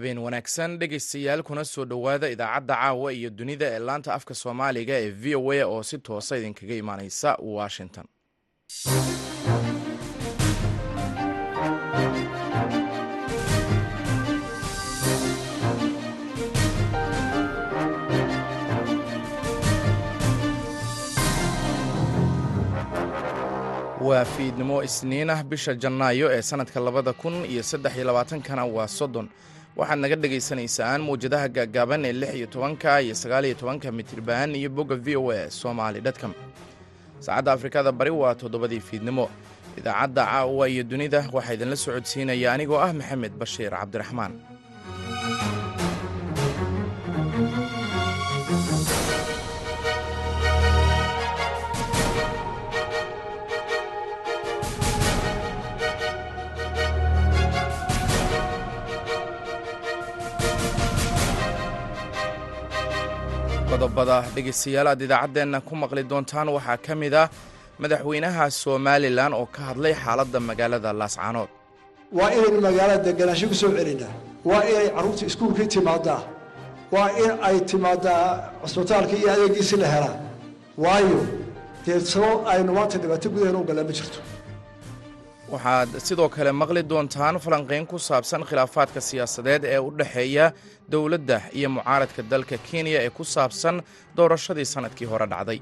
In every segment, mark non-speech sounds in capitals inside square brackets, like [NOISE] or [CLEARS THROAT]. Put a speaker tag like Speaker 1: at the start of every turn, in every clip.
Speaker 1: habeen wanaagsan dhegaystayaal kuna soo dhowaada idaacadda caawa iyo dunida ee laanta afka soomaaliga ee v o a oo si toosa idinkaga imaaneysa washington. Waa fiidnimo isniin ah bisha janaayo ee sannadka labada kun iyo saddex iyo labaatankana waa soddon waxaad naga dhagaysanaysaan mawjadaha gaagaaban ee lix iyo tobanka iyo sagaal iyo tobanka mitriban iyo bogga v o a somali dtcom saacadda afrikada bari waa toddobadii fiidnimo. Idaacadda caawa iyo dunida waxaa idinla socodsiinaya anigoo ah maxamed bashiir cabdiraxmaan qodobada dhegaystayaal aad idaacaddeenna ku maqli doontaan waxaa ka mid ah madaxweynaha somalilan oo ka hadlay xaaladda magaalada laascaanood
Speaker 2: waa inaynu magaalada deganaansho ku soo celinaa waa inay carruurta iskuulkii timaadaa waa in ay timaadaa cusbitaalka iyo adeegiisi la helaa waayo dee sabab aynu maanta dhibaato gudaheena u gallaan ma jirto
Speaker 1: waxaad sidoo kale maqli doontaan falanqayn ku saabsan khilaafaadka siyaasadeed ee u dhexeeya dowladda iyo mucaaradka dalka kenya ee ku saabsan doorashadii sannadkii hore dhacday.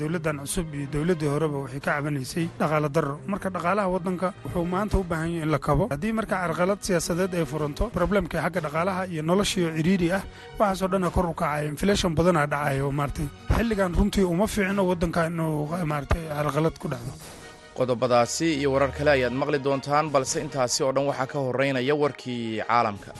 Speaker 3: Dowladdan cusub iyo dowladdii horeba waxay ka cabanaysay dhaqaale darro. Marka dhaqaalaha waddanka wuxuu maanta u baahan yahay in la kabo. Haddii marka carqalad siyaasadeed ay furanto problemka xagga dhaqaalaha iyo noloshiio cidhiidhi ah waxaasoo dhanna kor u kacaya. Inflation badanaa dhacaya oo maaratay xilligan runtii uma fiicno waddanka inuu maaratay carqalad ku dhacdo
Speaker 1: qodobadaasi iyo warar kale ayaad maqli doontaan balse intaasi oo dhan waxaa ka horeynaya warkii caalamka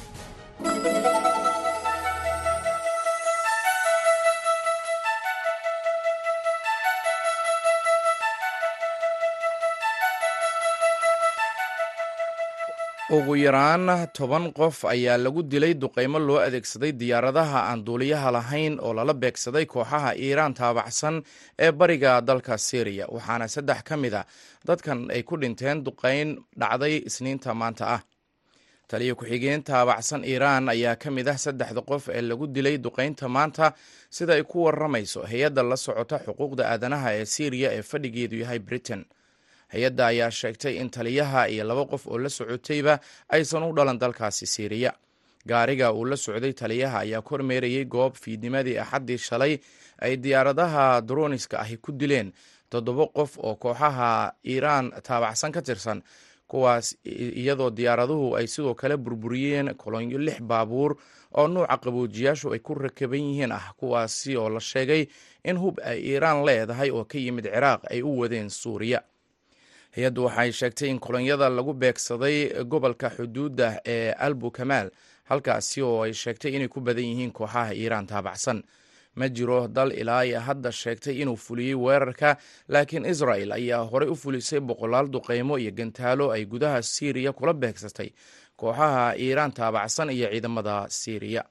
Speaker 1: ugu yaraan toban qof ayaa lagu dilay duqaymo loo adeegsaday diyaaradaha aan duuliyaha lahayn oo lala beegsaday kooxaha iiraan taabacsan ee bariga dalka syriya waxaana saddex ka mid a dadkan ay ku dhinteen duqayn dhacday isniinta maanta ah. Taliyo ku-xigeen taabacsan iiraan ayaa ka mid ah saddexda qof ee lagu dilay duqaynta maanta sida ay ku waramayso hay'adda la socota xuquuqda aadanaha ee syriya ee fadhigeedu yahay britain hay'adda ayaa sheegtay in taliyaha iyo laba qof oo la socotayba aysan u dhalan dalkaasi siiriya gaariga uu la socday taliyaha ayaa kormeerayey goob fiidnimadii axaddii shalay ay diyaaradaha droniska ahi ku dileen. Toddoba qof oo kooxaha iiraan taabacsan ka tirsan kuwaas iyadoo diyaaraduhu ay sidoo kale burburiyeen kolonyo lix baabuur oo nuuca qaboojiyaashu ay ku rakaban yihiin ah kuwaasi oo la sheegay in hub ay iiraan leedahay oo ka yimid ciraaq ay u wadeen suuriya hay'addu waxay sheegtay in kolonyada lagu beegsaday gobolka xuduudda ee albu kamaal halkaasi oo ay sheegtay inay ku badan yihiin kooxaha iiraan taabacsan. Ma jiro dal ilaa iyo hadda sheegtay inuu fuliyey weerarka laakiin israel ayaa horey u fulisay boqolaal duqaymo iyo gantaalo ay gudaha siiriya kula beegsatay kooxaha iiraan taabacsan iyo ciidamada siiriya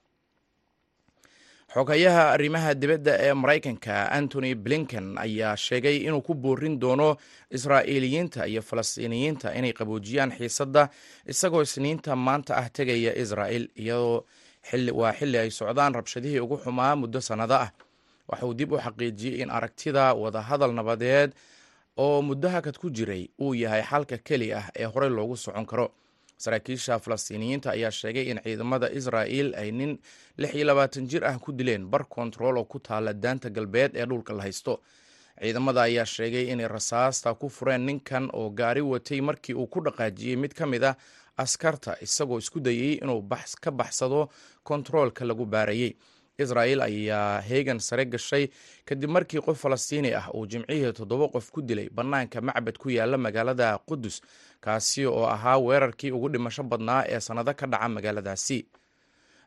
Speaker 1: xogayaha arrimaha dibadda ee maraykanka antony blinken ayaa sheegay inuu ku boorin doono israa'iiliyiinta iyo falastiiniyiinta inay qaboojiyaan xiisadda isagoo isniinta maanta ah tegaya israa'el iyadoo waa xilli ay socdaan rabshadihii ugu xumaa muddo sannado ah. Waxauu dib u xaqiijiyey in aragtida wadahadal nabadeed oo muddo hakad ku jiray uu yahay xalka keli ah ee horey loogu socon karo saraakiisha falastiiniyiinta ayaa sheegay in ciidamada israa'il ay nin lix iyo labaatan jir ah ku dileen bar kontarool oo ku taala daanta galbeed ee dhulka la haysto. Ciidamada ayaa sheegay inay rasaasta ku fureen ninkan oo gaari watay markii uu ku dhaqaajiyey mid ka mid ah askarta isagoo isku dayey inuu ka baxsado kontaroolka lagu baarayey israa'il ayaa heegan sare gashay kadib markii qof falastiini ah uu jimcihii toddoba qof ku dilay bannaanka macbad ku yaalla magaalada qudus kaasi oo ahaa weerarkii ugu dhimasho badnaa ee sannado ka dhaca magaaladaasi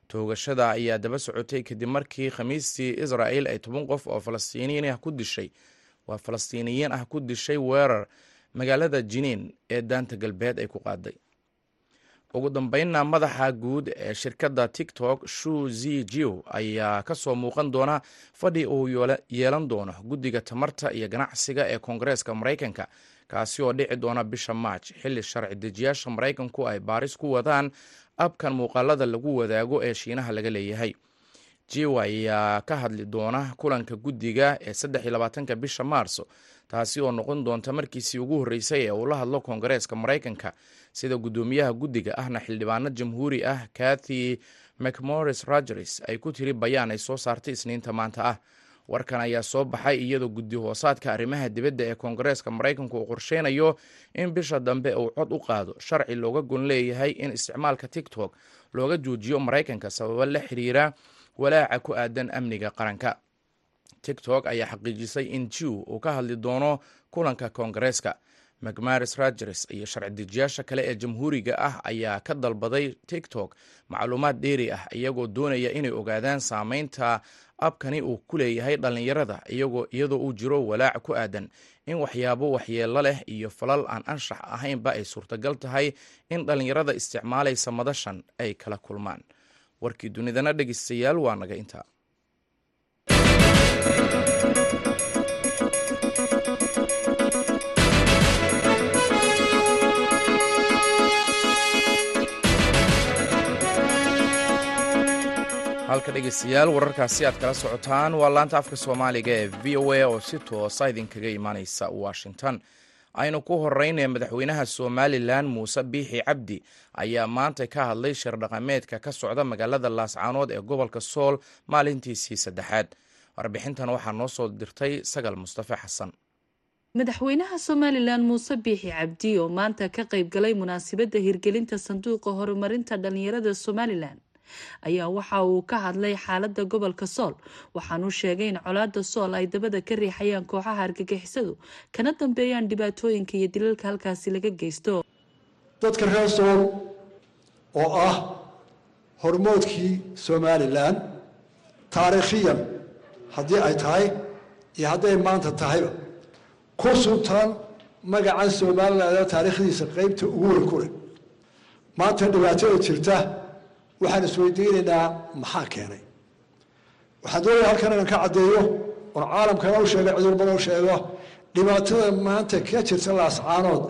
Speaker 1: toogashada ayaa daba socotay kadib markii khamiistii israa'il ay toban qof oo falastiiniyiin ah ku dishay waa falastiiniyiin ah ku dishay weerar magaalada jiniin ee daanta galbeed ay ku qaaday ugu dambeynna madaxa guud ee shirkadda tiktok shu zi jiw ayaa ka soo muuqan doona fadhi uu yeelan doono guddiga tamarta iyo ganacsiga ee koongareeska maraykanka kaasi oo dhici doona bisha maaj xilli sharci dejiyaasha maraykanku ay baaris ku wadaan abkan muuqaalada lagu wadaago ee shiinaha laga leeyahay. Jiw ayaa ka hadli doona kulanka guddiga ee saddex iyo labaatanka bisha maarso taasi oo noqon doonta markiisii ugu horreysay ee uu la hadlo koongareeska maraykanka sida guddoomiyaha guddiga ahna xildhibaano jamhuuri ah kathy mcmorris rogers ay ku tiri bayaan ay soo saartay isniinta maanta ah. Warkan ayaa soo baxay iyadoo guddi hoosaadka arrimaha dibadda ee koongareeska maraykanku uu qorsheynayo in bisha dambe uu cod u qaado sharci looga gon leeyahay in isticmaalka tiktok looga joojiyo maraykanka sababo la xiriira walaaca ku aadan amniga qaranka tiktok ayaa xaqiijisay in jiw uu ka hadli doono kulanka koongareeska. Macmaris rogers iyo sharci dejiyaasha kale ee jamhuuriga ah ayaa ka dalbaday tiktok. Macluumaad dheeri ah iyagoo doonaya inay ogaadaan saameynta abkani uu ku leeyahay dhallinyarada iyadoo uu jiro walaac ku aadan in waxyaabo waxyeello leh iyo falal aan anshax ahaynba ay suurtagal tahay in dhallinyarada isticmaalaysa madashan ay kala kulmaan. Warkii dunidana dhegeystayaal waa naga intaa halka dhegeystayaal wararkaasi aad kala socotaan. Waa laanta afka soomaaliga ee v o a oo si toosa idinkaga imaaneysa washington. Aynu ku horeynaya madaxweynaha somalilan muuse biixi cabdi ayaa maanta ka hadlay shir dhaqameedka ka socda magaalada laascaanood ee gobolka sool maalintiisii saddexaad. Warbixintan waxaa noo soo dirtay sagal mustafe xasan
Speaker 4: madaxweynaha somalilan muuse biixi cabdi oo maanta ka qayb galay munaasabadda hirgelinta sanduuqa horumarinta dhalinyarada somalilan ayaa waxa uu ka hadlay xaalada gobolka sool. Waxaanuu sheegay in colaada sool ay dabada ka riixayaan kooxaha argagixisadu. Kana dambeeyaan dhibaatooyinka iyo dilalka halkaasi laga geysto.
Speaker 2: Dadka reer sool oo ah hormoodkii somalilan taariikhiyan haddii ay tahay iyo hadday maanta tahayba ku subtaan magacan somalilan taariikhdiisa qeybta ugu weyn ku leh. Maanta dhibaatada jirta waxaan isweydiinaynaa maxaa keenay? Waxaan doonaya halkan inaan ka caddeeyo oon caalamkana u sheego cudurmada u sheego dhibaatada maanta ka jirta laascaanood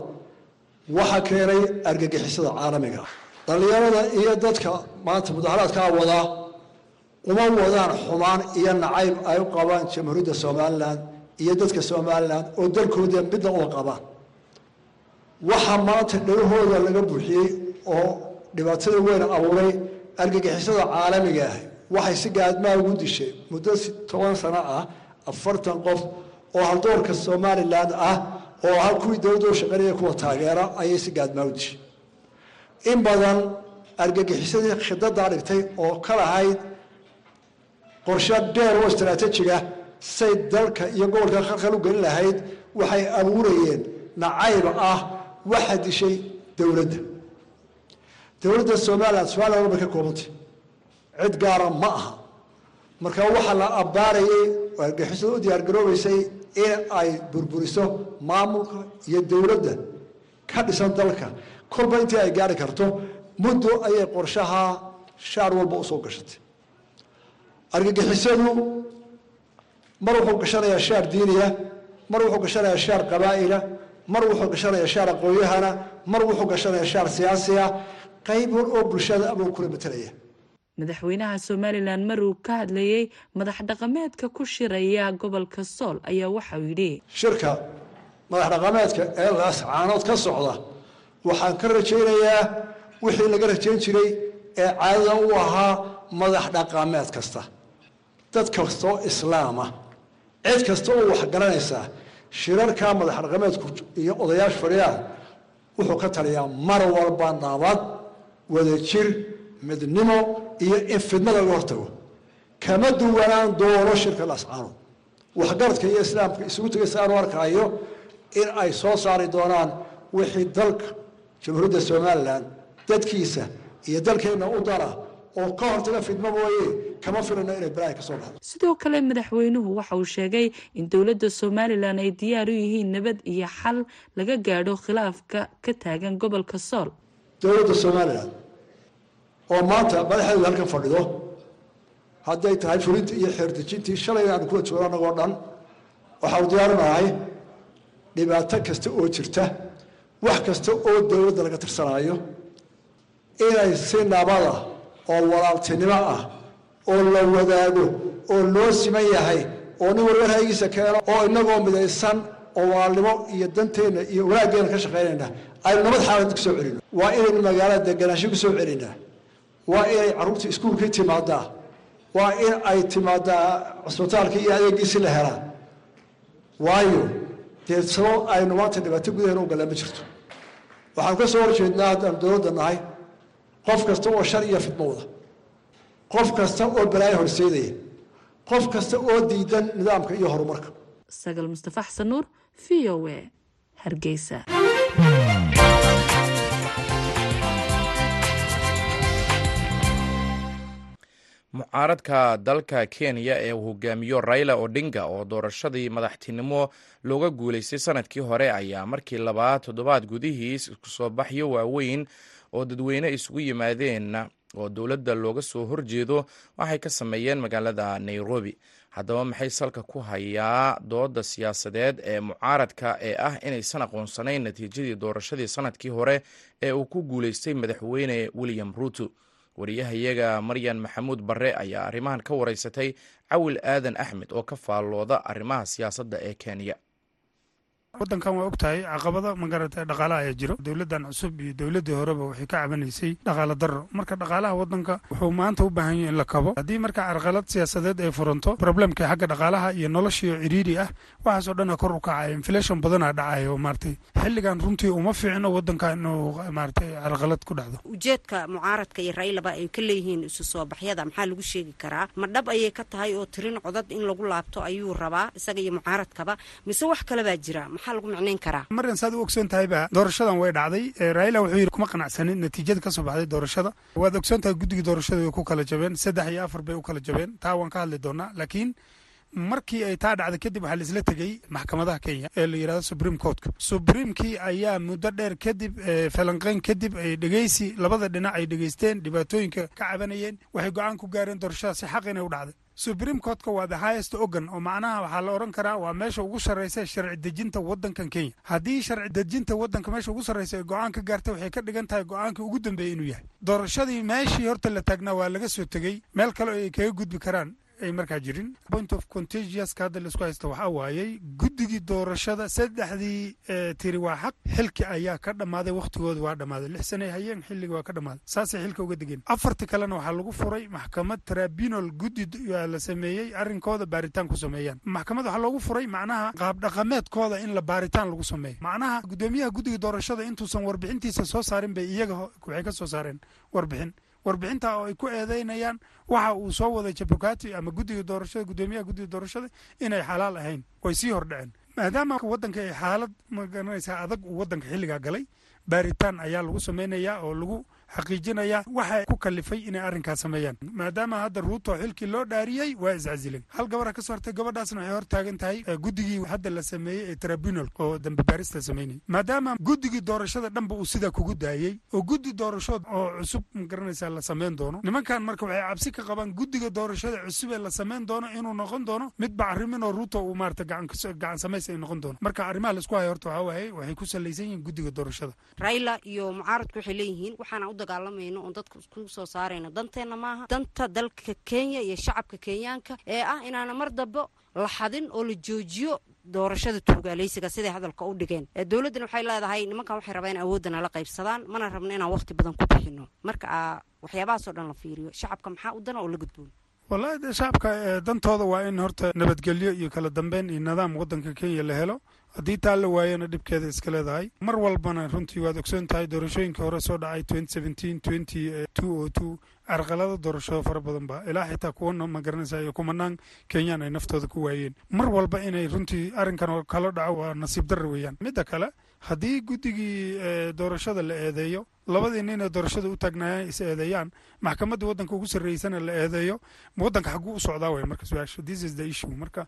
Speaker 2: waxa keenay argagixisada caalamiga. Dhallinyarada iyo dadka maanta mudaharaadkaa wadaa uma wadaan xumaan iyo nacayb ay u qabaan jamhuuriyadda somalilan iyo dadka somalilan oo dalkooda midna uma qabaan. Waxa maanta dhalahooda laga buuxiyey oo dhibaatada weyn abuuray argagixisada caalamiga ah waxay si gaadmaa ugu dishay muddo toban sano ah afartan qof oo haldoorka somalilan ah oo ah kuwii dowladda u shaqeynaya kuwa taageera ayay si gaadmaa u dishay. In badan argagixisadii khidadaa dhigtay oo ka lahayd qorshe dheer oo istaraatiijiga say dalka iyo gobolka khalkhal u gelin lahayd waxay abuurayeen nacayb ah waxa dishay dowladda dowladda somalilan somalilan walbay ka koobantay. Cid gaara ma aha. Marka waxaa la abbaarayay oo argixisada u diyaargaroobaysay in ay burburiso maamulka iyo dowladda ka dhisan dalka. Kolba intii ay gaari karto muddo ayay qorshaha shaar walba u soo gashatay. Argagixisadu mar wuxuu gashanayaa shaar diiniya mar wuxuu gashanayaa shaar qabaa'ila mar wuxuu gashanayaa shaar aqoonyahana mar wuxuu gashanayaa shaar siyaasiya qayb oo bulshada abuu kula matalaya.
Speaker 4: Madaxweynaha somalilan maruu ka hadlayey madax dhaqameedka ku shiraya gobolka sool ayaa waxauu yidhi
Speaker 2: shirka madax dhaqameedka ee laascaanood ka socda waxaan ka rajaynayaa wixii laga rajayn jiray ee caadada u ahaa madax dhaqameed kasta. Dad kastoo islaama cid kasta oo wax garanaysaa shirarka madax dhaqameedku iyo odayaasha fadhiyaan wuxuu ka taliyaa mar walba nabad wadajir midnimo iyo in fidnada laga hortago kama duwanaan doono shirka lascaanood waxgaradka iyo islaamka isugu tegaysa aanu arkaayo in ay soo saari doonaan wixii dalka jamhuuriyadda somalilan dadkiisa iyo dalkeenna u dara. Oo ka hortaga fidmo mooye kama filano inay balaahi ka soo dhacdo
Speaker 4: sidoo kale madaxweynuhu waxa uu sheegay in dowladda somalilan ay diyaar u yihiin nabad iyo xal laga gaadho khilaafka ka taagan gobolka sool
Speaker 2: dowladda somalilan oo maanta madaxeedu halkan fadhido hadday tahay fulintii iyo xeerdejintii shalay aanu kula joogo annagoo dhan waxaanu diyaarinahay dhibaato kasta oo jirta wax kasta oo dowladda laga tirsanaayo inay si nabada oo walaaltinimo ah oo la wadaago oo loo siman yahay oo nin walba ra'yigiisa keeno oo inagoo midaysan oo walaalnimo iyo danteenna iyo wanaaggeena ka shaqaynayna aynu nabad xaalad ku soo celino. Waa inaynu magaalada deganaansho ku soo celinaa waa inay carruurta iskuulkii timaadaa. Waa in ay timaadaa cusbitaalkii iyo adeegiisi la helaa. Waayo dee sabab aynu maanta dhibaato gudaheena u gallaan ma jirto. Waxaanu ka soo horjeednaa haddaan dowladda nahay qof kasta oo shar iyo fidmowda qof kasta oo balaayo horseedaya. Qof kasta oo diidan nidaamka iyo horumarka.
Speaker 4: Sagal mustafa xasan nuur v o e hargeysa.
Speaker 1: Mucaaradka dalka kenya ee uu hogaamiyo raila odinga oo doorashadii madaxtinimo looga guulaystay sannadkii hore ayaa markii labaad toddobaad gudihiis isku soo baxyo waaweyn oo dadweyne isugu yimaadeen oo dowladda looga soo horjeedo waxay ka sameeyeen magaalada nairobi. Haddaba maxay salka ku hayaa dooda siyaasadeed ee mucaaradka ee ah inaysan aqoonsanayn natiijadii doorashadii sannadkii hore ee uu ku guulaystay madaxweyne william ruuto wariyahayaga maryan maxamuud barre ayaa arrimahan ka wareysatay cawil aadan axmed oo ka faallooda arrimaha siyaasadda ee kenya
Speaker 3: waddankan waa og tahay caqabada magarata dhaqaalaha ayaa jiro. Dowladdan cusub iyo dowladdii horeba waxay ka cabanaysay dhaqaala darro. Marka dhaqaalaha waddanka wuxuu maanta u baahan yahay in la kabo. Haddii marka carqalad siyaasadeed ay furanto problemka xagga dhaqaalaha iyo noloshiio cidhiidhi ah waxaasoo dhan kor u kacaya inflation badanaa dhacaya oo maaragtay xilligan runtii uma fiicno waddanka inuu maaragtay carqalad ku dhacdo.
Speaker 5: Ujeedka mucaaradka iyo raylaba ay ka leeyihiin isu soo baxyada maxaa lagu sheegi karaa? Ma dhab ayay ka tahay oo tirin codad in lagu laabto ayuu rabaa isaga iyo mucaaradkaba mise wax kale baa jira
Speaker 3: maryan saad u ogsoon tahayba doorashadan way dhacday raila wuxuu yidhi kuma qanacsanin natiijada ka soo baxday doorashada. Waad ogsoon tahay guddigii doorashada way ku kala jabeen saddex iyo afar bay u kala jabeen. Taa waan ka hadli doonaa laakiin markii ay taa dhacday kadib waxaa laisla tegey maxkamadaha kenya ee la yidhahdo supreme courtka. Supremekii ayaa muddo dheer kadib falanqeyn kadib ay dhegeysi labada dhinac ay dhegeysteen dhibaatooyinka ka cabanayeen waxay go'aan ku gaareen doorashada si xaq u dhacday supreme courtka waa the highest organ oo macnaha waxaa la odhan karaa waa meesha ugu sarreysa sharci dejinta waddankan kenya. Haddii sharci dejinta waddanka meesha ugu sarreysa ay go'aan ka gaartay waxay ka dhigan tahay go'aankii ugu dambeeyey inuu yahay. Doorashadii meeshii horta la taagnaa waa laga soo tegey meel kale oo ay kaga gudbi karaan ay markaa jirin. Point of contagiouska hadda la isku haysta waxaa waayey guddigii doorashada saddexdii tiri waa xaq. Xilki ayaa ka dhammaaday wakhtigooda waa dhammaaday. Lix sanay hayeen xilliga waa ka dhammaaday. Saasay xilka uga degeen. Afarti kalena waxaa lagu furay maxkamad tribunal guddi la sameeyey arrinkooda baaritaan ku sameeyaan. Maxkamad waxaa loogu furay macnaha qaabdhaqameedkooda in la baaritaan lagu sameeyo. Macnaha guddoomiyaha guddiga doorashada intuusan warbixintiisa soo saarin bay iyaga waxay ka soo saareen warbixin warbixinta oo ay ku eedeynayaan waxa uu soo waday jabukati ama guddiga doorashada guddoomiyaha guddiga doorashada inay xalaal ahayn way sii hordhaceen. Maadaama waddanka ay xaalad ma garanaysaa adag uu waddanka xilligaa galay baaritaan ayaa lagu samaynayaa oo lagu xaqiijinayaa waxa ku kalifay inay arrinkaas sameeyaan. maadaama hadda ruuto xilkii loo dhaariyey waa iscasilen hal gabara ka soo hartay gabadhaasna waxay hor taagan tahay guddigii hadda la sameeyey ee tribunal oo dambe la samaynayay maadaama guddigii doorashada dhanba uu sidaa kugu daayey oo guddi doorashood oo cusub ma garanaysaa la samayn doono. nimankan marka waxay cabsi ka qabaan guddiga doorashada cusub ee la samayn doono inuu noqon doono mid bacrimin oo ruuto uu maarata gacan samays ay noqon doono. marka arrimaha la isku hayo horta waxaa waaye waxay ku salaysan yihiin guddiga doorashada
Speaker 5: u dagaalamayno oon dadka isku soo saarayno danteenna maaha danta dalka kenya iyo shacabka kenyaanka ee ah inaana mar dambe la xadin oo la joojiyo doorashada tuugaaleysiga siday hadalka u dhigeen. Dowladdan waxay leedahay nimankan waxay rabaa in awoodana la qaybsadaan mana rabno inaan waqti badan ku bixino. Marka waxyaabahaasoo dhan la fiiriyo. Shacabka maxaa u dana oo la gudboon?
Speaker 3: Wallahi de shacabka dantooda waa in horta nabadgelyo iyo kala dambeyn iyo nidaam waddanka kenya la helo haddii taa la waayana dhibkeeda iska leedahay mar walbana runtii waad ogsoon tahay doorashooyinkii hore soo dhacay carqalado doorashado fara badan ba ilaa xitaa kuwana ma garanaysa iyo kumanaan kenyaan ay naftooda ku waayeen. Mar walba inay runtii arrinkan oo kala dhaco waa nasiib darra weeyaan. Midda kale haddii guddigii doorashada la eedeeyo labadii nin ee doorashada u taagnaayaan is eedeeyaan maxkamadda waddanka ugu sarreysana la eedeeyo waddanka xagguu u socdaa way marka su'aasha. This is the issue. Marka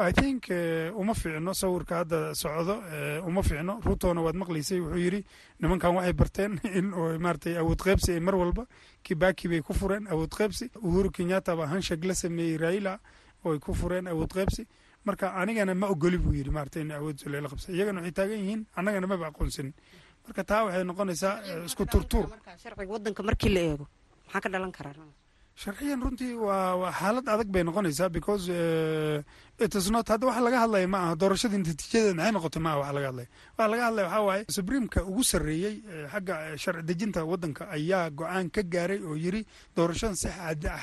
Speaker 3: i think uma fiicno sawirka hadda socdo uma fiicno. Ruutona waad maqlaysay wuxuu yidhi nimankan waxay barteen [LAUGHS] in maaratay awood qaybsi ay mar walba kibaki bay ku fureen awood qaybsi. Uhuru kenyatta baa hanshag la sameeyey raila oo ay ku fureen awood qaybsi. Marka anigana ma ogoli buu yidhi maarata in awood lela qabsa iyagana waxay taagan yihiin annagana maba aqoonsanin. Marka taa waxay noqonaysaa isku turtuur sharciyan runtii waa xaalad adag bay noqonaysaa because itisnot hadda waxa laga hadlaya ma aha doorashadii natiijadeed maxay noqotay ma waxa laga hadlaya waxa laga hadlaya waxaa waaye subriimka ugu sarreeyey xagga sharci dejinta waddanka ayaa go'aan ka gaaray oo yiri doorashadan si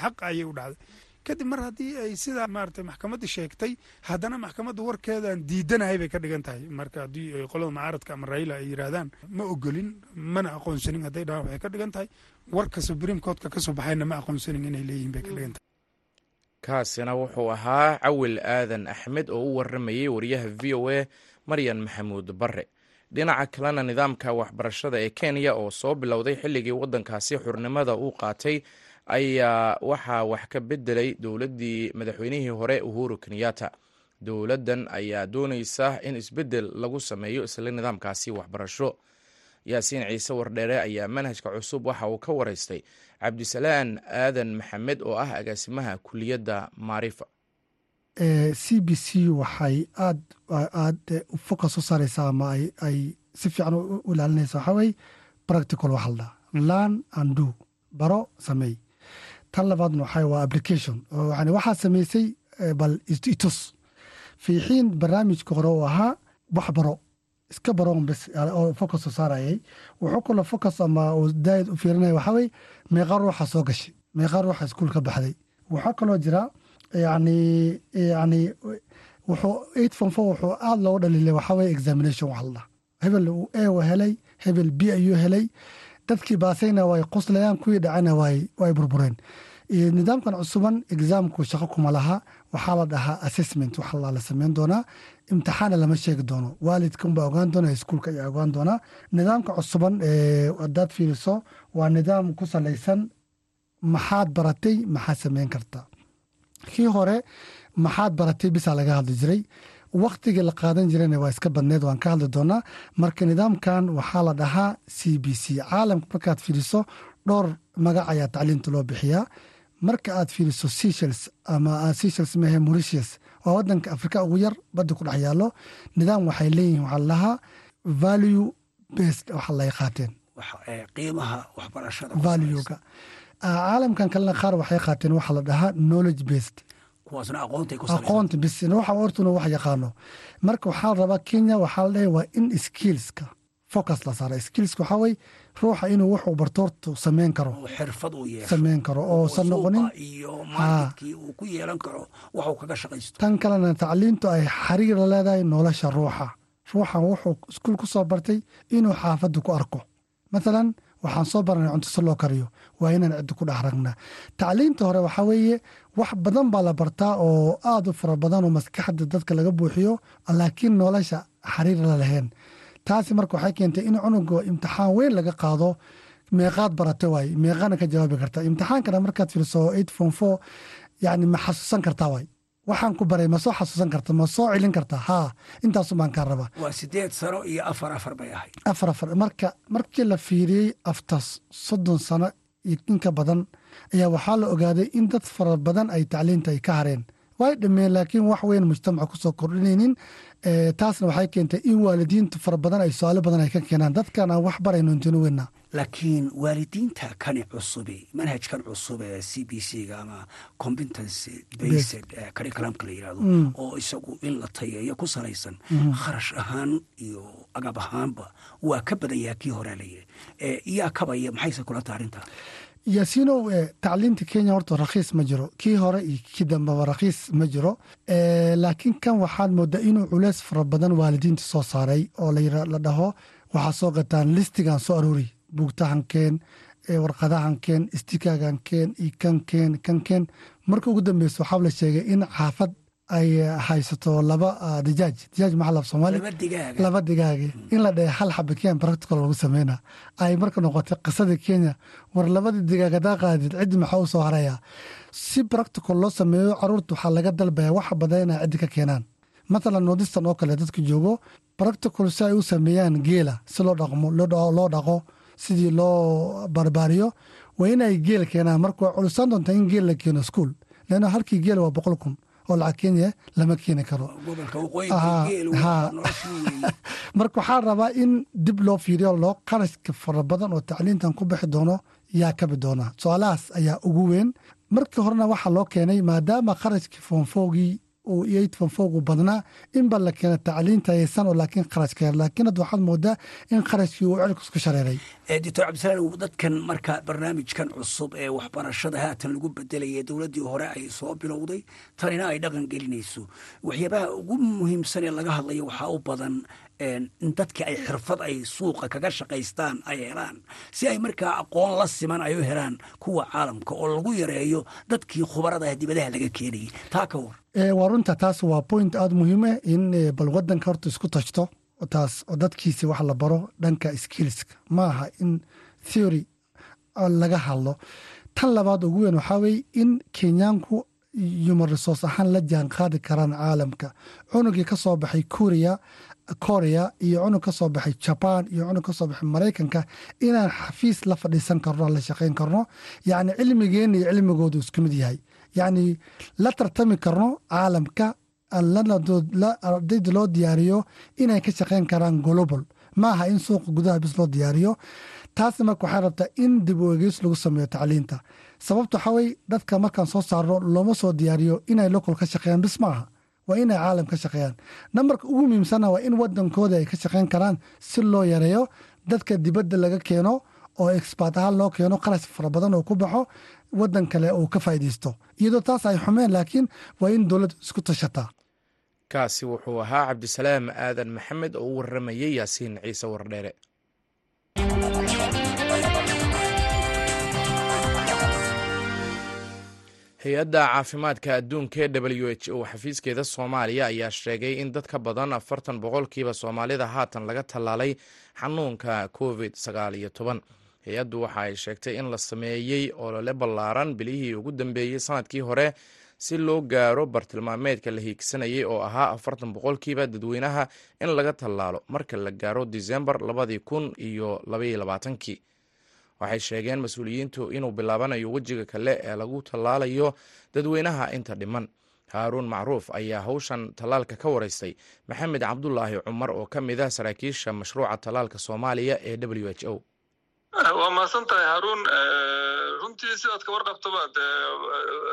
Speaker 3: xaq ayay u dhacday. Kadib mar haddii ay sidaa maarata maxkamadda sheegtay haddana maxkamadda warkeedan diidanahay bay ka dhigan tahay. Marka haddii qolada mucaaradka ama raila ay yidhaahdaan ma ogolin mana aqoonsanin hadday dhahaan waxay ka dhigan tahay warka subriim courtka ka soo baxayna ma aqoonsanin inay leeyihiin bay ka tahay
Speaker 1: kaasina wuxuu ahaa cawil aadan axmed oo u waramayey wariyaha v o a maryan maxamuud bare dhinaca kalena nidaamka waxbarashada ee kenya oo soo bilowday xilligii waddankaasi xurnimada uu qaatay ayaa waxaa wax ka bedelay dowladdii madaxweynihii hore uhuru kenyatta. Dowladdan ayaa doonaysa in isbeddel lagu sameeyo isla nidaamkaasi waxbarasho yaasiin ciise wardheere ayaa manhajka cusub waxa uu ka wareystay cabdisalaan aadan maxamed oo ah agaasimaha kuliyadda maarifa.
Speaker 6: C b c waxay aad aad focus u saaraysaa ama ay si fiican u ilaalinaysa waxaa weye practical waxa la learn and do. Baro sameey tan labaadna waxaa waa application. Oo yani waxaa samaysay bal itus fii xiin barnaamijka hore uu ahaa wax baro iska baroon bes oo focus u saarayay. Wuxuu kaloo focus ama uu daayid u fiirinaya waxaa weye meeqa ruuxa soo gashay. Meeqa ruuxa iskuul ka baxday. Waxaa kaloo jira yani yani wuxuu eight form four wuxuu aada loogu dhaliilay waxaa weye examination wax la dhaha. Hebel uu a helay hebel b ayuu helay. Dadkii baasayna way qoslayaan kuwii dhacana way burbureen. Nidaamkan cusuban exaamku shaqo kuma laha. Waxaa la dhahaa assessment waxa la sameyn doonaa imtixaana lama sheegi doono. Waalidka unbaa ogaan doona iskuulka ayaa ogaan doonaa nidaamka cusuban hadaad fiiriso waa nidaam ku salaysan maxaad baratay maxaad sameyn karta. Kii hore maxaad baratay bisaa laga hadli jiray. Waktigii la qaadan jirayna waa iska badneed waan ka hadli doonaa. Marka nidaamkan waxaa la dhahaa c b c. Caalamka markaad fiiriso dhowr magac ayaa tacliinta loo bixiyaa. Marka aad fiiriso seshels ama seshels mehe moritius waa wadanka afrika ugu yar badda ku dhex yaalo nidaam waxay leeyihiin waxaa la dhahaa value based waxa lay qaateen valuega. caalamkan kalena qaar waxay qaateen waxaa la dhahaa knowledge based aqoonta bis waxa hortuna wax yaqaano. Marka waxaa rabaa kenya waxaa la dhahay waa in skillska focus la saara. Skillska waxaa weye ruuxa inuu wuxuu barto horta sameyn karo. Sameyn karo noqonin
Speaker 7: kaga shaqaysto.
Speaker 6: Tan kalena tacliintu ay xariir la leedahay nolosha ruuxa. Ruuxan wuxuu iskuul ku soo bartay inuu xaafadda ku arko. Mathalan waxaan soo baranay cunto si loo kariyo. Waa inaan ciddi ku dhex ragnaa tacliinta hore waxaa weeye wax badan baa la bartaa oo aad u fara badan oo maskaxda dadka laga buuxiyo laakiin nolosha xariir la lahayn taasi marka waxay keentay in cunuga imtixaan weyn laga qaado. Meeqaad barata waay meeqaana ka jawaabi karta. Imtixaankana markaad form four yani ma xasuusan kartaa waay waxaan ku baray ma soo xasuusan karta ma soo celin karta. Haa intaasu baan kaa rabaa.
Speaker 7: Waa sideed sano iyo afar afar bay ahayd.
Speaker 6: Afar afar. Marka markii la fiiriyey aftas soddon sano iyo inka badan ayaa waxaa la ogaaday in dad fara badan ay tacliinta ay ka hareen way dhameen laakiin wax weyn mujtamaca ku soo kordhinaynin. Taasna waxay keentay in waalidiintu fara badan ay su'aalo badan ay ka keenaan. Dadkan aan wax barayno intinu weynaa.
Speaker 7: Laakiin waalidiinta kani cusube manhajkan cusub ee c b c ga ama competency based curriculumka la yidhahdo oo isagu in la tayeeyo ku salaysan kharash ahaan iyo agab ahaanba waa ka badan yaha kii horea layidhi iyaa kabaya maxayse kula taha arrintaa
Speaker 6: yaasiinow tacliinta kenya horta rakhiis ma jiro. Kii hore iyo kii dambeba rakhiis ma jiro. Laakiin kan waxaad moodaa inuu culeys fara badan waalidiinta soo saaray oo la dhaho waxaa soo gataan listigan soo aroori buugtahankeen warqadahankeen istikaagankeen iyo kankeen kankeen marka ugu dambeysa waxaa la sheegay in xaafad ay haysato laba dijaaj. Dijaaj maxaa laf soomaali?
Speaker 7: Laba
Speaker 6: digaage in la dhahe hal xaba kenya practical lagu sameyna ay marka noqotay qisadii kenya war labadii digaag hadaa qaadid ciddi maxaa u soo haraya? Si practical loo sameeyo carruurta waxaa laga dalbaya waxa badan inay ciddi ka keenaan. Matalan nordistan oo kale dadka joogo practical si ay u sameeyaan geela si loo dhaqmo loo dhaqo sidii loo barbaariyo waa inay geel keenaan. Marka waa culusaan doontaa in geel la keeno school leanna halkii geel waa boqol kun oo lacag kenya lama keeni karo. [LAUGHS] Marka waxaa rabaa in dib loo fiiriyo loo qarashka fara badan oo tacliintan ku bixi doono yaa kabi doona su'aalahaas ayaa ugu weyn. Markii horena waxaa loo keenay maadaama qarashkii foonfoogii uu eid foonfoogu badnaa inba la keena tacliinta aysan oo laakiin qarashka laakiin hadda waxaad moodaa in qarashkii uu celku isku shareeray.
Speaker 7: Doctor cabdisalaam dadkan marka barnaamijkan cusub ee waxbarashada haatan lagu bedelaya dowladdii hore ay soo bilowday tanina ay dhaqan gelinayso. Waxyaabaha ugu muhiimsan ee laga hadlayo waxaa u badan in dadkii ay xirfad ay suuqa kaga shaqaystaan ay helaan. Si ay markaa aqoon la siman ay u helaan kuwa caalamka oo lagu yareeyo dadkii khubarada dibadaha laga keenayay taa ka war
Speaker 6: waa runta taas waa point aada muhiime in bal wadanka horta isku tashto taas oo dadkiisi wax la baro dhanka skillska. Ma aha in theory laga hadlo. Tan labaad ugu weyn waxaa weye in kenyaanku human resource ahaan la jaan qaadi karaan caalamka. Cunugii ka soo baxay kuuriya korea iyo cunug ka soo baxay jaban iyo cunug ka soo baxay maraykanka inaan xafiis la fadhiisan karno la shaqayn karno yacni cilmigeenna iyo cilmigoodu isku mid yahay yacni la tartami karno caalamka ardayda loo diyaariyo inay ka shaqayn karaan global. Ma aha in suuqa gudaha bis loo diyaariyo. Taasna marka waxay rabtaa in dib u egeys lagu sameeyo tacliinta. Sababta waxaa weye dadka markaan soo saarno looma soo diyaariyo inay local ka shaqeeyaan bis ma aha waa inay caalam ka shaqeeyaan. Nambarka ugu muhiimsanna waa in wadankooda ay ka shaqeyn karaan si loo yareeyo dadka dibadda laga keeno oo exbaat ahaan loo keeno qarash fara badan oo ku baxo wadan kale uu ka faa'iidaysto. Iyadoo taas ay xumeen laakiin waa in dowladda isku tashataa
Speaker 1: kaasi wuxuu ahaa cabdisalaam aadan maxamed oo u warramayay yaasiin ciise wardheere. Hay'adda caafimaadka adduunka ee w h o xafiiskeeda soomaaliya ayaa sheegay in dad ka badan afartan boqolkiiba soomaalida haatan laga tallaalay xanuunka covid sagaal iyo toban hay'addu waxa ay sheegtay in la sameeyey olole ballaaran bilihii ugu dambeeyey sannadkii hore si loo gaaro bartilmaameedka la hiigsanayay oo ahaa afartan boqolkiiba dadweynaha in laga tallaalo marka la gaaro disembar labadii kun iyo labaiyo labaatankii. Waxay sheegeen mas'uuliyiintu inuu bilaabanayo wejiga kale ee lagu tallaalayo dadweynaha inta dhiman. Haaruun macruuf ayaa hawshan tallaalka ka wareystay. Maxamed cabdulaahi cumar oo ka mid ah saraakiisha mashruuca tallaalka soomaaliya ee w h o
Speaker 8: waa mahadsan tahay haruun. Runtii sidaad ka warqabtaba dee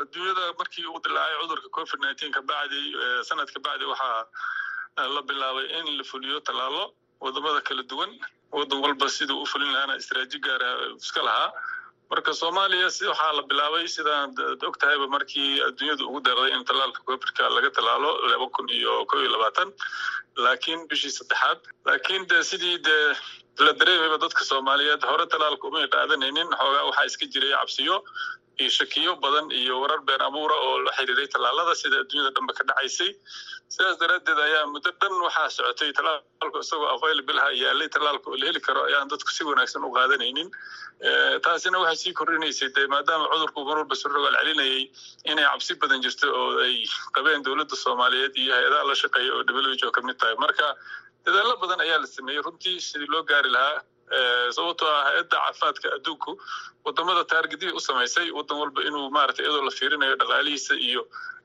Speaker 8: adduunyada markii uu dilaacay cudurka covid nineteen ka bacdi sanad ka bacdi waxaa la bilaabay in la fuliyo tallaalo waddamada kala duwan. Wadan walba siduu u fulin lahaana istraaji gaara iska lahaa marka soomaaliya si waxaa la bilaabay sidaan og tahayba markii adduunyadu ugu deeqday in tallaalka covidka laga tallaalo laba kun iyo kow iyo labaatan laakiin bishii saddexaad laakiin de sidii dee la dareemayba dadka soomaaliyeed hore tallaalka umay qaadanaynin xoogaa waxaa iska jiray cabsiyo iyo shakiyo badan iyo warar been abuura oo la xiriiray tallaalada sida adduunyada dhanba ka dhacaysay. Sidaas daraaddeed ayaa muddo dhan waxaa socotay tallaalku isagoo available ha yaalay tallaalka oo la heli karo. Ayaan dadku si wanaagsan u qaadanaynin. Taasina waxay sii kordhinaysay dee maadaama cudurku mar walba surrogaal celinayay inay cabsi badan jirto oo ay qabeen dowladda soomaaliyeed iyo hay'adaha la shaqeeya oo w ka mid tahay. Marka dadaallo badan ayaa la sameeyey runtii sidii loo gaari lahaa sababtoo ah hay'adda caafimaadka adduunku waddamada taargedihii u samaysay wadan walba inuu maaragtay iyadoo la fiirinayo dhaqaalihiisa iyo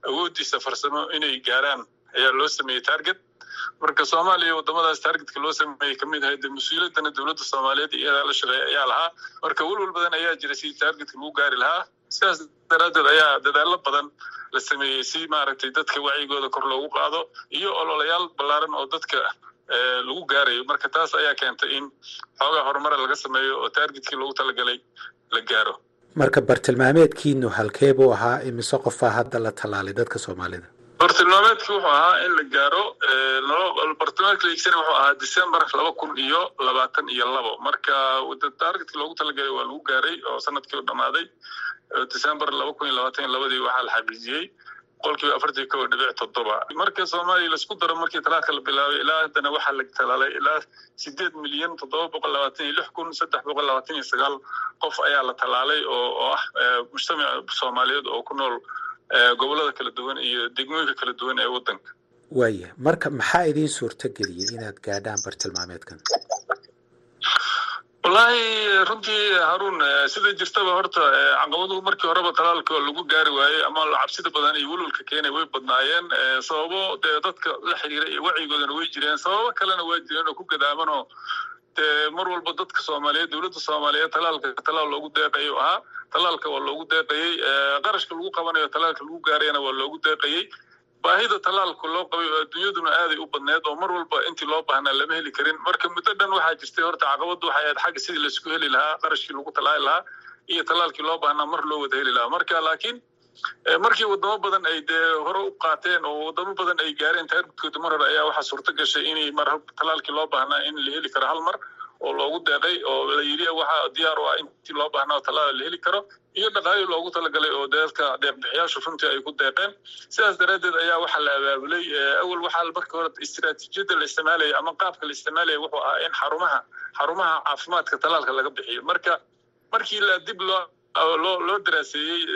Speaker 8: awooddiisa farsamo inay gaaraan ayaa loo sameeyey taarget marka soomaaliya wadamadaas taargetka loo sameeyey ka mid ahay dee mas'uuliyaddana dowladda soomaaliyeed iyadaa la shaqeeya ayaa lahaa. Marka welwal badan ayaa jira sidii taargetka lagu gaari lahaa. Sidaas daraaddeed ayaa dadaallo badan la sameeyey si maaragtay dadka wacyigooda kor loogu qaado iyo ololayaal ballaaran oo dadka lagu gaarayo. Marka taas ayaa keentay in xoogaa horumara laga sameeyo oo taargetkii loogu talagalay la gaaro.
Speaker 9: Marka bartilmaameedkiinu halkee buu ahaa imise qofaa hadda la tallaalay dadka soomaalida?
Speaker 8: Bartilmaameedkii wuxuu ahaa in la gaaro bartilmaameedka la iigsana wuxuu ahaa december laba kun iyo labaatan iyo labo. Marka taargetkii loogu talagalay waa lagu gaaray oo sannadkii u dhammaaday december laba kun iyo labaatan iyo labadii waxaa la xaqiijiyey boqolkiiba afartan kow dhibic toddoba. Marka soomaaliya la isku daro markii talaalka la bilaabay ilaa haddana waxaa la talaalay ilaa sideed milyan toddoba boqol labaatan iyo lix kun saddex boqol labaatan iyo sagaal qof ayaa la talaalay oo oo ah mujtamaca soomaaliyeed oo ku nool gobollada kala duwan iyo degmooyinka kala duwan ee waddanka.
Speaker 9: Waaya marka maxaa idiin suurto geliyey inaad gaadhaan bartilmaameedkan
Speaker 8: wallaahi runtii haruun sida jirtaba horta caqabaduhu markii horeba talaalka lagu gaari waayey ama cabsida badan iyo welwalka keenay way badnaayeen sababo dee dadka la xiriira iyo wacyigoodana way jireen. Sababo kalena waa jireen oo ku gadaamanoo dee mar walba dadka soomaaliyeed dowladda soomaaliyeed talaalka talaal loogu deeqayay ahaa talaalka waa loogu deeqayey qarashka lagu qabanayo talaalka lagu gaarayana waa loogu deeqayey baahida talaalka loo qabay oo adduunyaduna aaday u badneed oo mar walba intii loo baahnaa lama heli karin. Marka muddo dhan waxaa jirtay horta caqabaddu waxay ahayd xagga sidii la isku heli lahaa qarashkii lagu talaali lahaa iyo talaalkii loo baahnaa mar loo wada heli lahaa. Marka laakiin markii wadamo badan ay dee hore u qaateen oo wadamo badan ay gaareen taargudkooda mar hore ayaa waxaa suurto gashay inay mar talaalkii loo baahnaa in la heli karo hal mar oo loogu deeqay oo la yidhi waxaa diyaar u ah intii loo baahnaa talaala la heli karo. Iyo dhaqaali loogu talagalay oo deedka deeqbixiyaashu runtii ay ku deeqeen. Sidaas daraaddeed ayaa waxaa la abaabulay awal waxaa marka hore istiraatiijiyadda la isticmaalaya ama qaabka la isticmaalaya wuxuu ahaa in xarumaha xarumaha caafimaadka talaalka laga bixiyo. Marka markii la dib loo loo daraaseeyey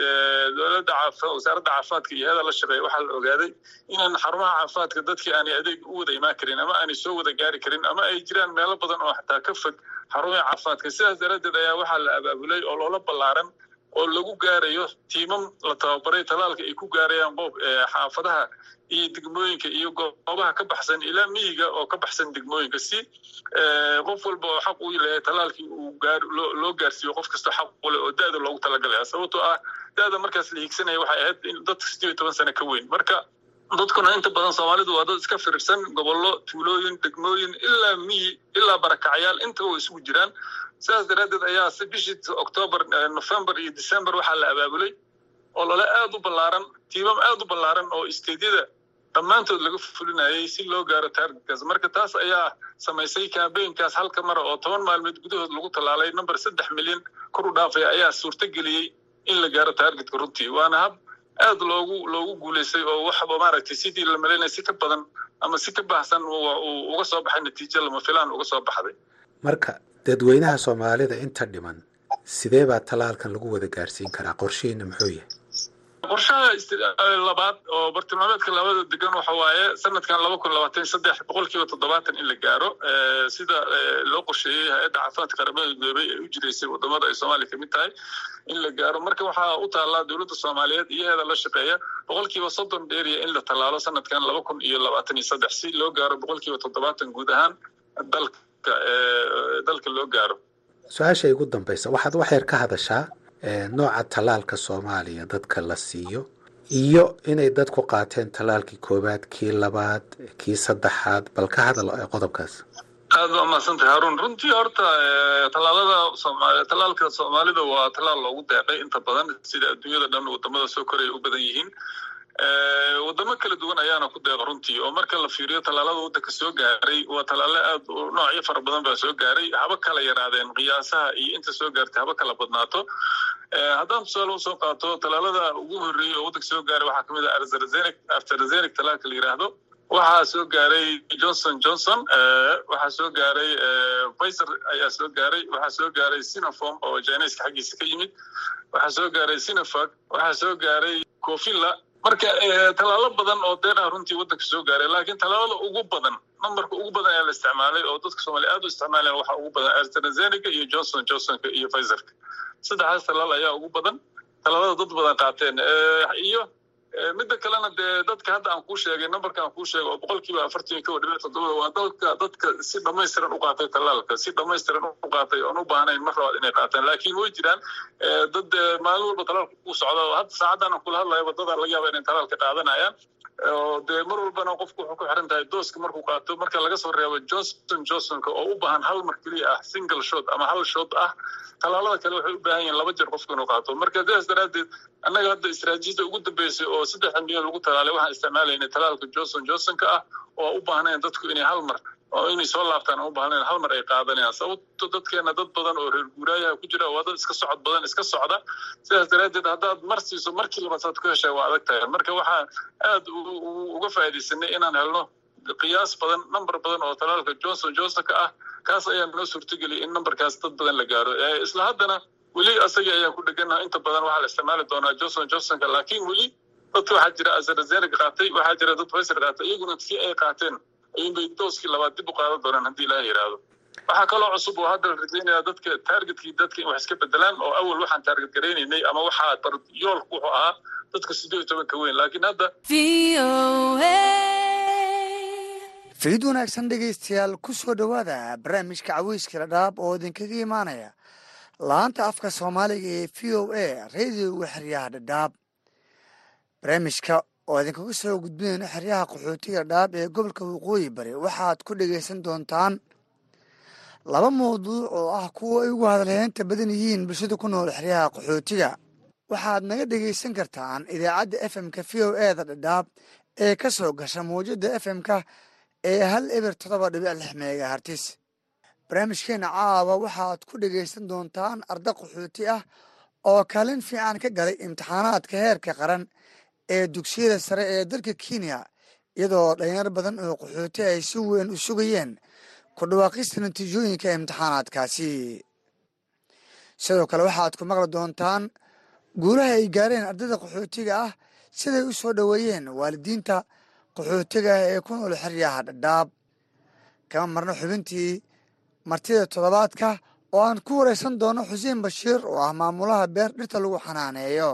Speaker 8: dowladda wasaaradda caafimaadka iyo hada la shaqeeya waxaa la ogaaday inaan xarumaha caafimaadka dadkii aanay adeeg u wada imaan karin ama aanay soo wada gaari karin ama ay jiraan meelo badan oo xataa ka fog xarumaha caafimaadka sidaas daraaddeed ayaa waxaa la abaabulay oo loola ballaaran oo lagu gaarayo tiimam la tababaray talaalka ay ku gaarayaan qoob xaafadaha iyo degmooyinka iyo goobaha ka baxsan ilaa miyiga oo ka baxsan degmooyinka. Si qof walba oo xaq u leeyahay talaalkii uu loo gaarsiiyo qof kastoo xaq u leh oo da'da loogu talagalaya sababtoo ah da'da markaas la hiigsanaya waxay ahayd in dadka sideed iyo toban sano ka weyn. Marka dadkuna inta badan soomaalidu waa dad iska firirsan gobollo tuulooyin degmooyin ilaa miyi ilaa barakacyaal intaba way isugu jiraan sidaas daraaddeed ayaa si bishii octoobar nofembar iyo december waxaa la abaabulay oo lole aad u ballaaran tiimam aad u ballaaran oo isteedyada dhammaantood laga fulinayay si loo gaaro taargetkaas marka taas ayaa samaysay kambaynkaas halka mara oo toban maalmood gudahood lagu tallaalay number saddex milyan kor u dhaafaya ayaa suurto geliyey in la gaaro taargetka runtii. Waana hab aad loogu loogu guulaystay oo waxba maaragtay sidii la malaynaya si ka badan ama si ka baxsan uu uga soo baxay natiijo lama filaan uga soo baxday.
Speaker 9: Marka dadweynaha soomaalida inta dhiman sidee baa talaalkan lagu wada gaarsiin karaa? Qorshihiina muxuu yahay?
Speaker 8: Qorshaha labaad oo bartilmaameedka labada degan waxa waaye sanadkan laba kun labaatan saddex boqolkiiba toddobaatan in la gaaro sida loo qorsheeyey hay'adda caafimaadka qaramada midoobay ee u jireysay waddamada ay soomaaliya ka mid tahay in la gaaro. Marka waxaa u taallaa dowladda soomaaliyeed iyaheeda la shaqeeya boqolkiiba soddon dheeriya in la tallaalo sanadkan laba kun iyo labaatan iyo saddex si loo gaaro boqolkiiba toddobaatan guud ahaan dalka dalka loo gaaro.
Speaker 9: Su'aasha igu dambaysa waxaad wax yar ka hadashaa nooca tallaalka soomaaliya dadka la siiyo iyo inay dadku qaateen tallaalkii koowaad kii labaad kii saddexaad bal ka hadal qodobkaas.
Speaker 8: Aad baa mahadsantahay haruun. Runtii horta tallaalada sooma tallaalka soomaalida waa tallaal loogu deeqay inta badan sida adduunyada dhan waddamada soo koraya u badan yihiin wadamo kala duwan ayaana ku deeqa runtii oo marka la fiiriyo tallaalada waddanka soo gaaray waa tallaale aad noocyo fara badan baa soo gaaray. Haba kala yaraadeen qiyaasaha iyo inta soo gaartay haba kala badnaato. Haddaan tusaale u soo qaato tallaalada ugu horreeyey oo waddanka soo gaaray waxaa ka mid ah arzarazenek arzarazenek tallaalka la yidhaahdo waxaa soo gaaray johnson johnson waxaa soo gaaray pfizer ayaa soo gaaray. Waxaa soo gaaray sinopharm oo chineska xaggiisa ka yimid. Waxaa soo gaaray sinofac waxaa soo gaaray cofilla marka tallaalo badan oo deeqah runtii waddanka soo gaaray laakiin tallaalada ugu badan numberka ugu badan ayaa la isticmaalay oo dadka soomaaliya aad u isticmaaleen waxaa ugu badan astrazeneca iyo johnson johnsonka iyo pfizerka saddexdaas tallaal ayaa ugu badan tallaalada dad badan qaateen iyo midda kalena dee dadka hadda aan kuu sheegay numberka aan kuu sheegay oo boqolkiiba afartan iyo kow dhibic toddoba waa dalka dadka si dhammaystiran u qaatay tallaalka si dhammaystiran u qaatay oon u baahnayn mar labaad inay qaataan laakiin way jiraan dad maalin walba tallaalka ku socda oo hadda saacaddan kula hadlayo waddadaa laga yaaba inay tallaalka qaadanayaan. Dee mar walbana qofku wuxuu ku xiran tahay dooska markuu qaato marka laga soo reebo johnson johnsonka oo u baahan hal mar keliya ah single shot ama hal shot ah tallaalada kale waxay u baahan yihiin laba jeer qofku inuu qaato. Marka sidaas daraaddeed annaga hadda istaraatiijiyada ugu dambeysay oo saddexda milyan lagu talaalay waxaan isticmaalaynay talaalka johnson johnsonka ah oo u baahnayn dadku inay hal mar oo inay soo laabtaan aan u baahnayn hal mar ay qaadanayaan sababto dadkeena dad badan oo reer guuraayaha ku jira waa dad iska socod badan iska socda. Sidaas daraaddeed haddaad mar siiso markii labaad ku heshaa waa adag tahay. Marka waxaa aad uga faa'iidaysanay inaan helno qiyaas badan number badan oo talaalka johnson johnsonka ah. Kaas ayaa noo suurtageliyay in numberkaas dad badan la gaaro. Isla haddana weli asaga ayaa ku dhegana inta badan waxaa la isticmaali doonaa johnson johnsonka laakiin weli dadka waxaa jira astrazeneca qaatay waxaa jira dad pfizer qaatay. Iyaguna kii ay qaateen ayuunbay dooskii labaad dib u qaadan doonaan haddii ilaaha yidhaahdo waxaa kaloo cusub oo hadda la rajaynaya dadka targetkii dadka in wax iska bedelaan oo awal waxaan target garaynaynay ama waxaa yoolku wuxuu ahaa dadka siddeed iyo tobanka weyn. Laakiin hadda
Speaker 10: fariid wanaagsan dhegaystayaal ku soo dhowaada barnaamijka caweyska ladhaab oo idinkaga imaanaya laanta afka soomaaliga ee v o a radioga xeryaha dhadhaab. Barnaamijka oo idinkaga soo gudbinayno xeryaha qaxootiga dhadhaab ee gobolka waqooyi bari waxaad ku dhegaysan doontaan laba mawduuc oo ah kuwa ay ugu hadalheynta badan yihiin bulshada ku nool xeryaha qaxootiga. Waxaad naga dhegaysan kartaan idaacadda f m-ka v o e da dhadhaab ee ka soo gasha mawjada f m-ka ee hal eber toddoba dhibic lix meegahartis barnaamijkeena caawa waxaad ku dhegaysan doontaan arda qaxooti ah oo kaalin fiican ka galay imtixaanaadka heerka qaran ee dugsiyada sare ee dalka kenya iyadoo dhalinyar badan oo qaxooti ay si weyn u sugayeen ku dhawaaqista natiijooyinka imtixaanaadkaasi. Sidoo kale waxaad ku maqli doontaan guulaha ay gaareen ardayda qaxootiga ah siday u soo dhoweeyeen waalidiinta qaxootiga ah ee ku nool xeryaha dhadhaab. Kama marno xubintii martida toddobaadka oo aan ku waraysan doono xuseen bashiir oo ah maamulaha beer dhirta lagu xanaaneeyo.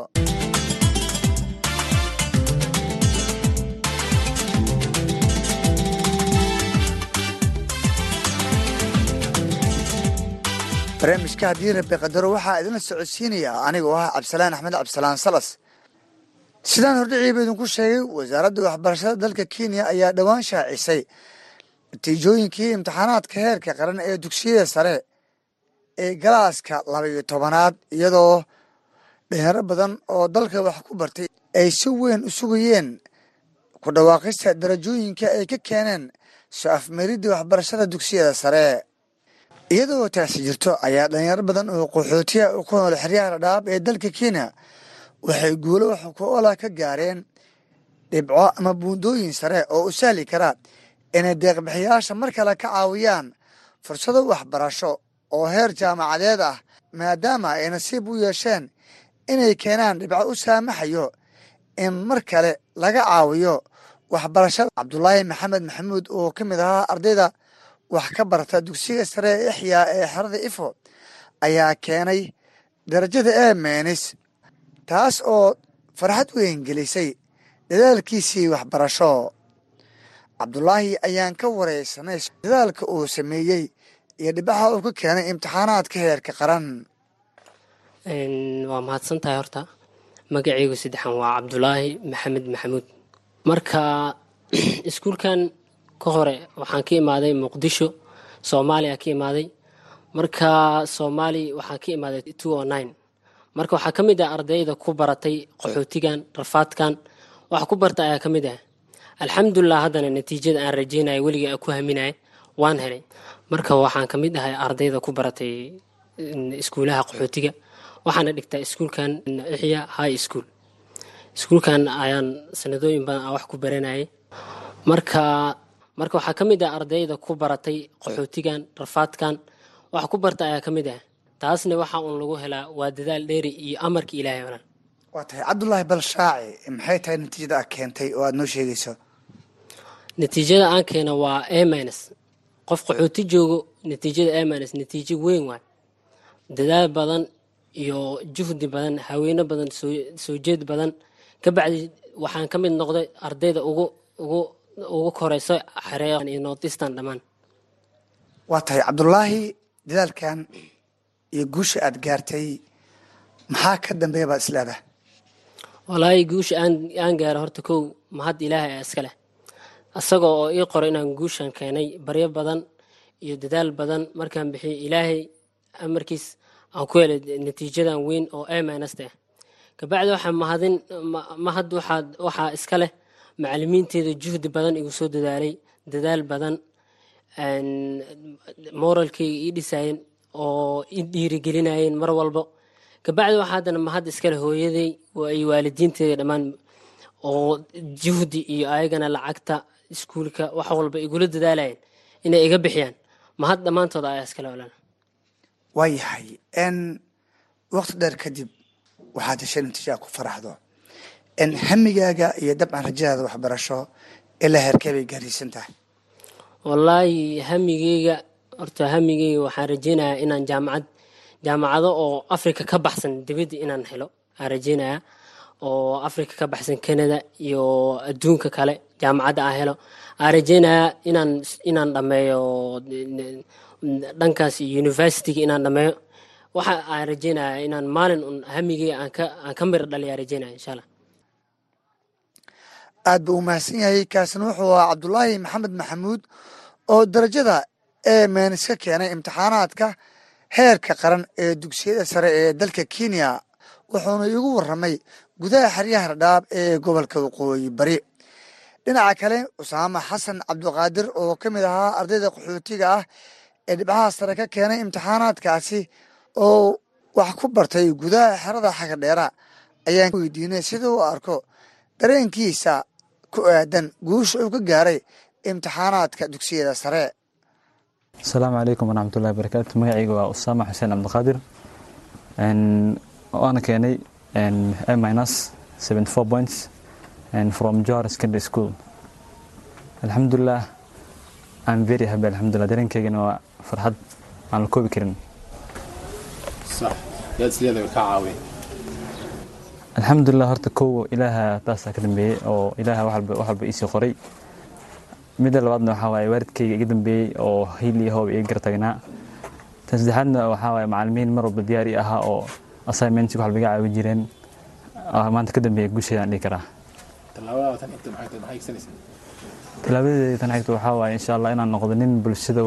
Speaker 10: Barnaamijka haddii rabi qadaro waxaa idinla socodsiinaya anigoo ah cabdisalaan axmed cabdisalaan salas. Sidaan hordhiciiba idinku sheegay wasaaradda waxbarashada dalka kenya ayaa dhowaan shaacisay natiijooyinkii imtixaanaadka heerka qaran ee dugsiyada sare ee galaaska labaiyo tobanaad iyadoo dhalinyaro badan oo dalka wax ku bartay ay si weyn u sugayeen ku dhawaaqista darajooyinka ay ka keeneen soo afmeeridda waxbarashada dugsiyada sare. Iyadoo taasi jirto ayaa dhalinyaro badan oo qaxootiya ku nool xeryaha dhadhaab ee dalka kenya waxay guulo wax ku ola ka gaareen dhibco ama buundooyin sare oo u sahli kara inay deeqbixiyaasha mar kale ka caawiyaan fursado waxbarasho oo heer jaamacadeed ah maadaama ay nasiib u yeesheen inay keenaan dhibco u saamaxayo in mar kale laga caawiyo waxbarashada. Cabdulaahi maxamed maxamuud oo ka mid ahaa ardayda wax ka barta dugsiga sare ee ixyaa ee xerada ifo ayaa keenay darajada ee meenis taas oo farxad weyn gelisay dadaalkiisii waxbarasho cabdulaahi ayaan ka wareysanay dadaalka uu sameeyey iyo dhibaxa uu ka keenay imtixaanaadka heerka qaran.
Speaker 11: Waa mahadsan tahay horta. Magaceygu saddexan waa cabdulaahi maxamed maxamuud. Marka [CLEARS THROAT] iskuulkan ka hore waxaan ka imaaday muqdisho soomaaliya ka imaaday. Marka soomaali waxaan ka imaaday two o nine. Marka waxaa ka mid ah ardayda ku baratay qaxootigan rafaadkan. Wax ku barta ayaa ka mid ah alxamdulilah haddana natiijada aan rajeynaya weliga ku haminaya waan helay. Marka waxaan ka mid ahay ardayda ku baratay iskuulaha qaxootiga. Waxaana dhigtaa iskuulkan ixya high school. Iskuulkan ayaan sanadooyin badan wax ku baranayay. Marka marka waxaa ka mid ah ardayda ku baratay qaxootigan rafaadkan wax ku barta ayaa ka mid ah. Taasna waxa uun lagu helaa waa dadaal dheeri iyo amarka ilaahay walaal
Speaker 10: waa tahay cabdulaahi balshaaci maxay tahay natiijada aad keentay oo aada noo sheegayso
Speaker 11: natiijada aan keena waa a minus. Qof qaxooti joogo natiijada a minus natiijo weyn waay. Dadaal badan iyo juhdi badan haweeno badan soo jeed badan. Ka bacdi waxaan ka mid noqday ardayda ugu ugu ugu koreyso xareeqan iyo northeastern dhammaan.
Speaker 10: Waa tahay cabdulaahi dadaalkan iyo guusha aada gaartay. Maxaa ka dambeeya baad isleedahay
Speaker 11: walaahi guusha aan aan gaaro horta kow mahad ilaahay a iska leh isagoo oo ii qoro inaan guushan keenay baryo badan iyo dadaal badan markaan bixiyay ilaahay amarkiis aan ku helay natiijadan weyn oo a ah. Kabacdi waxaa mahadin mahad waxaa waxaa iska leh macalimiinteeda juhdi badan igu soo dadaalay dadaal badan moralkayga ii dhisaayeen oo i dhiirigelinayeen mar walba kabacdi waxaa haddana mahad iskale hooyaday iyo waalidiinteeda dhammaan oo juhdi iyo ayagana lacagta iskuulka wax walba igula dadaalayeen inay iga bixiyaan. Mahad dhammaantooda ayaa iskale olan
Speaker 10: waayahay n waqti dheer kadib waxaad heshay natiijaa ku faraxdo. N hamigaaga iyo dabcan rajadaada waxbarasho ilaa heerkee bay gaarsiisan tahay?
Speaker 11: Wallaahi hamigeyga horta hamigeyga waxaan rajeynayaa inaan jaamacad jaamacado oo africa ka baxsan dibadda inaan helo aan rajeynayaa oo africa ka baxsan canada iyo adduunka kale jaamacadda aan helo. Aan rajeynayaa inaan inaan dhameeyo dhankaas universityga inaan dhameeyo. Waxa aan rajeynayaa inaan maalin un hamigeyga aan ka miro dhaliyaa rajeynaya insha allah
Speaker 10: aad buu u mahadsan yahay kaasina wuxuu ahaa cabdulaahi maxamed maxamuud oo darajada ee meenis ka keenay imtixaanaadka heerka qaran ee dugsiyada sare ee dalka kenya wuxuuna iigu waramay gudaha xeryaha dhadhaab ee gobolka waqooyi bari dhinaca kale usaama xasan cabdiqaadir oo ka mid ahaa ardayda qaxootiga ah ee dhibcaha sare ka keenay imtixaanaadkaasi oo wax ku bartay gudaha xerada xagadheera ayaan weydiinay sida uu arko dareenkiisa ku aadan guusha uu ka gaaray imtixaanaadka dugsiyada sare.
Speaker 12: Asalaamu calaykum waraxmatullahi barakaatu magacayga waa usaama xuseen cabdiqaadir. Waana keenay minus seventy four points from johar secondary school. Alxamdulilah I'm very happy alxamdulilah dareenkaygana waa farxad aan la koobi karin. Alxamdulilah horta kow ilaaha taasaa ka dambeeyey oo ilaaha wax walba iisii qoray. Midda labaadna waxaa waaye waalidkayga iga dambeeyey oo hiil iyo hoob iga gartagnaa tan saddexaadna waxaa waaye macalimiin mar walba diyaar ii ahaa oo assignmentsiga wax walba iga caawin jireen. Maanta ka dambeeya guusheedaan dhihi karaa tilaabadeeda tan xigta waxaa waaye insha allah inaan noqdo nin bulshada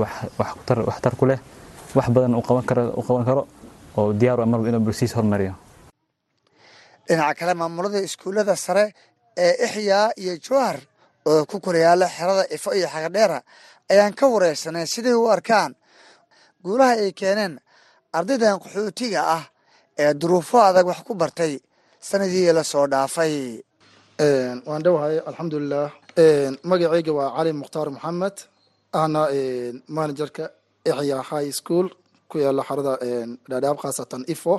Speaker 12: waxtar ku leh wax badan u qaban karo oo diyaar u mar walba inuu bulshadiisa hormariyo.
Speaker 10: Dhinaca kale maamulada iskuullada sare ee ixyaa iyo jowhar oo ku kala yaalla xerada ifo iyo xagadheera ayaan ka wareysanay siday u arkaan guulaha ay keeneen ardaydan qaxootiga ah ee duruufo adag wax ku bartay sanadii la soo dhaafay
Speaker 13: waan dhowahay alxamdulilah magacayga waa cali mukhtaar maxamed ahna managerka ixya high school. Ku yaalla xarada dhaadhaab khaasatan ifo.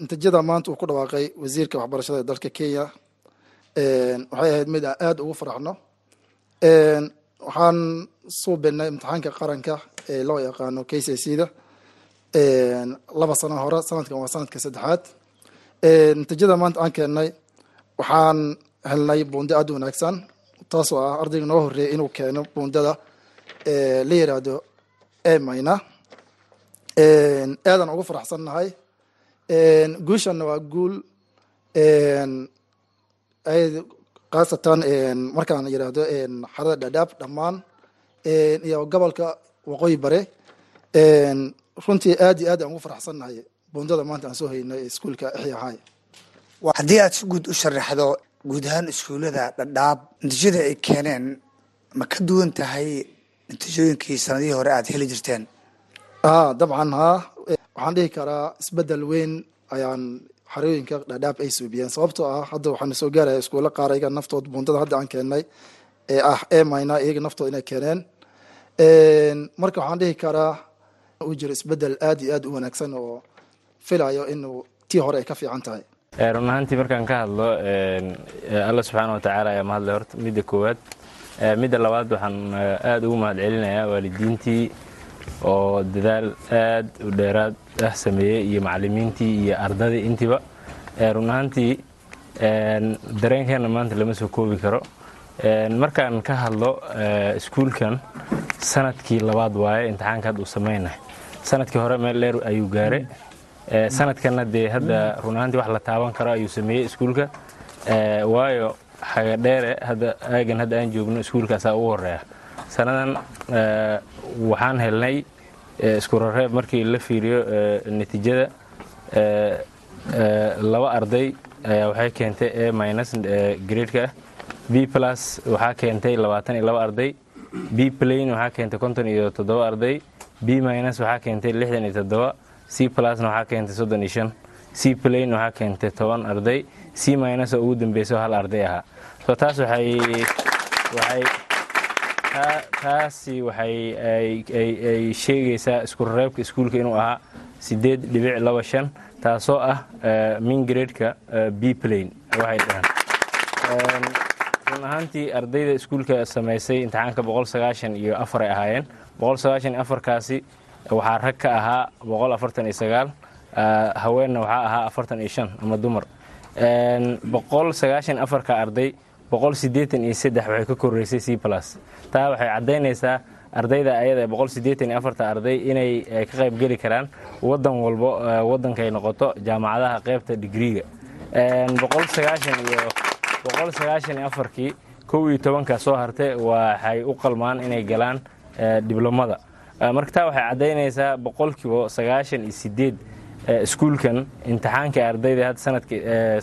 Speaker 13: Natiijada maanta uu ku dhawaaqay wasiirka waxbarashada ee dalka kenya. Waxay ahayd mid aan aada ugu faraxno. Waxaan suubinay imtixaanka qaranka ee loo yaqaano k c c da laba sano hore sanadkan waa sanadka saddexaad. Natiijada maanta aan keennay waxaan helnay buundo aada u wanaagsan taasoo ah ardayga noo horeeyay inuu keeno buundada la yiraahdo emina aadan ugu faraxsannahay. Guushanna waa guul. Khaasatan markaan yidhaahdo xarada dhadhaab dhammaan. Iyo gobolka waqooyi bare. Runtii aad iyo aad aan ugu faraxsannahay buundada maanta aan soo haynay iskuulka ixya hay
Speaker 10: haddii aad si guud u sharaxdo guud ahaan iskuullada dhadhaab natiijada ay keeneen ma ka duwan tahay natiijooyinkii sanadihii hore aad heli jirteen?
Speaker 13: A dabcan haa waxaan dhihi karaa isbeddel weyn ayaan xarooyinka dhadhaab ay suubiyeen. Sababtoo ah hadda waxaana soo gaaraya iskuulo qaar iyaga naftood buundada hadda aan keennay ee ah emina iyaga naftooda inay keeneen. Marka waxaan dhihi karaa uu jiro isbeddel aad iyo aad u wanaagsan oo filayo inuu tii hore ay ka fiican tahay
Speaker 14: run ahaantii markaan ka hadlo alla subxaana wa tacaala ayaa mahadlay horta. Midda koowaad midda labaad waxaan aada ugu mahad celinayaa waalidiintii oo dadaal aad u dheeraad ah sameeyey iyo macalimiintii iyo ardadii intiiba. Run ahaantii dareenkeena maanta lama soo koobi karo. Markaan ka hadlo iskuulkan sannadkii labaad waaye imtixaanka hadda uu samaynahay. Sanadkii hore meel dheer ayuu gaare sanadkanna dee hadda run ahaantii wax la taaban karo ayuu sameeyey iskuulka. Waayo xagadheere hadda aagan hadda aan joogno iskuulkaasaa ugu horreeya sanadan waxaan helnay isku rareeb markii la fiiriyo natiijada. Laba arday ayaa waxay keentay a minus gradeka ah. B plus waxaa keentay labaatan iyo laba arday. B plain waxaa keentay konton iyo toddoba arday. B minus waxaa keentay lixdan iyo toddoba c plusna waxaa keentay soddon iyo shan. C plain waxaa keentay toban arday. C minus oo ugu dambeyso hal arday ahaa. So taas taasi waxay ay sheegaysaa isku reebka iskuulka inuu ahaa sideed dhibic laba shan taasoo ah min gradeka b plain waxay dhahaan. Run ahaantii ardayda iskuulka samaysay imtixaanka boqol sagaashan iyo afar ay ahaayeen. Boqol sagaashan iyo afarkaasi waxaa rag ka ahaa boqol afartan iyo sagaal. Haweenna waxaa ahaa afartan iyo shan ama dumar. Boqol sagaashan afarka arday boqol siddeetan iyo saddex waxay ka koreysay c plus. Taa waxay caddaynaysaa ardayda ayada boqol siddeetan iyo afarta arday inay ka qayb geli karaan wadan walbo waddankay noqoto jaamacadaha qaybta digriiga boqol sagaashan iyo afarkii kow iyo tobanka soo hartay waxay u qalmaan inay galaan diblomada marka taa waxay caddaynaysaa boqolkiiba sagaashan iyo sideed iskuulkan imtixaanka ardayda hadda sanadki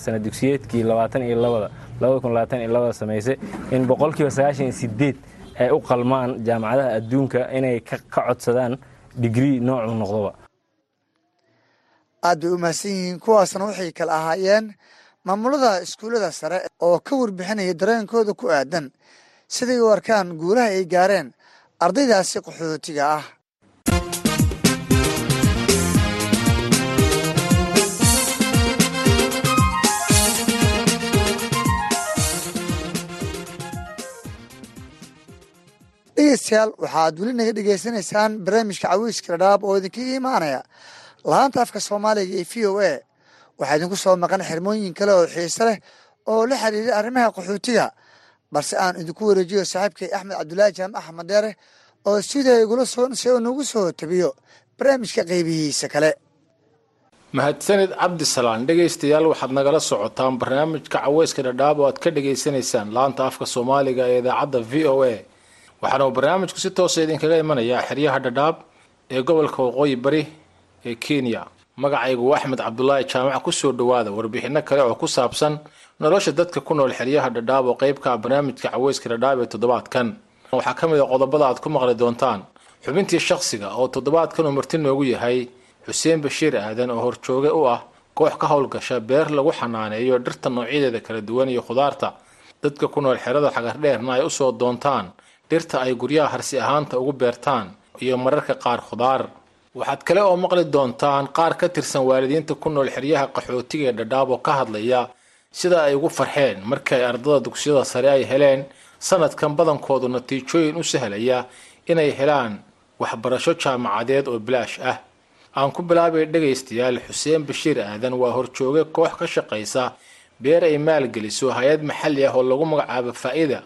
Speaker 14: sanad dugsiyeedkii labaatan iyo labada labada kun labaatan iyo labada samaysay in boqolkiiba sagaashan iyo sideed ay u qalmaan jaamacadaha adduunka inay ka codsadaan digrii noocuu noqdoba.
Speaker 10: Aad bay u mahadsan yihiin kuwaasna waxay kala ahaayeen maamulada iskuullada sare oo ka warbixinaya dareenkooda ku aadan. Siday u arkaan guulaha ay gaareen ardaydaasi qaxootiga ah. Dhegeystayaal waxaad weli naga dhegeysanaysaan barnaamijka cawiiska dhadhaab oo idinkaga imaanaya laanta afka soomaaliga ee v o a waxaa idinku soo maqan xirmooyin kale oo xiise leh oo la xiriira arrimaha qaxootiga balse aan idinku wareejiyo saaxiibkay axmed cabdulaahi jaamac axmed oo sida igula soo nagu soo tabiyo barnaamijka qaybihiisa kale.
Speaker 15: Mahadsanid cabdisalaan dhegaystayaal waxaad nagala socotaan barnaamijka caweyska dhadhaab oo aad ka dhegaysanaysaan laanta afka soomaaliga ee idaacadda v o a. Waxaana barnaamijku si toosa idinkaga imanayaa xeryaha dhadhaab ee gobolka waqooyi bari ee kenya magacaygu waa axmed cabdulaahi jaamac ku soo dhowaada warbixinno kale oo ku saabsan nolosha dadka ku nool xeryaha dhadhaab oo qeybka barnaamijka caweyska dhadhaab ee toddobaadkan. Waxaa ka mid a qodobada aad ku maqli doontaan. Xubintii shakhsiga oo toddobaadkan uu marti noogu yahay xuseen bashiir aadan oo horjooge u ah koox ka howlgasha beer lagu xanaaneeyo dhirta noocyadeeda kala duwan iyo khudaarta. Dadka ku nool xerada xagardheerna ay u soo doontaan dhirta ay guryaha harsi ahaanta ugu beertaan iyo mararka qaar khudaar waxaad kale oo maqli doontaan qaar ka tirsan waalidiinta ku nool xeryaha qaxootiga ee dhadhaab oo ka hadlaya sida ay ugu farxeen markii ay ardada dugsiyada sare ay heleen. Sanadkan badankoodu natiijooyin u sahlaya inay helaan waxbarasho jaamacadeed oo bilaash ah. Aan ku bilaabay dhegaystayaal xuseen bashiir aadan waa horjooge koox ka shaqaysa beer ay maalgeliso hay'ad maxalli ah oo lagu magacaabo faa-ida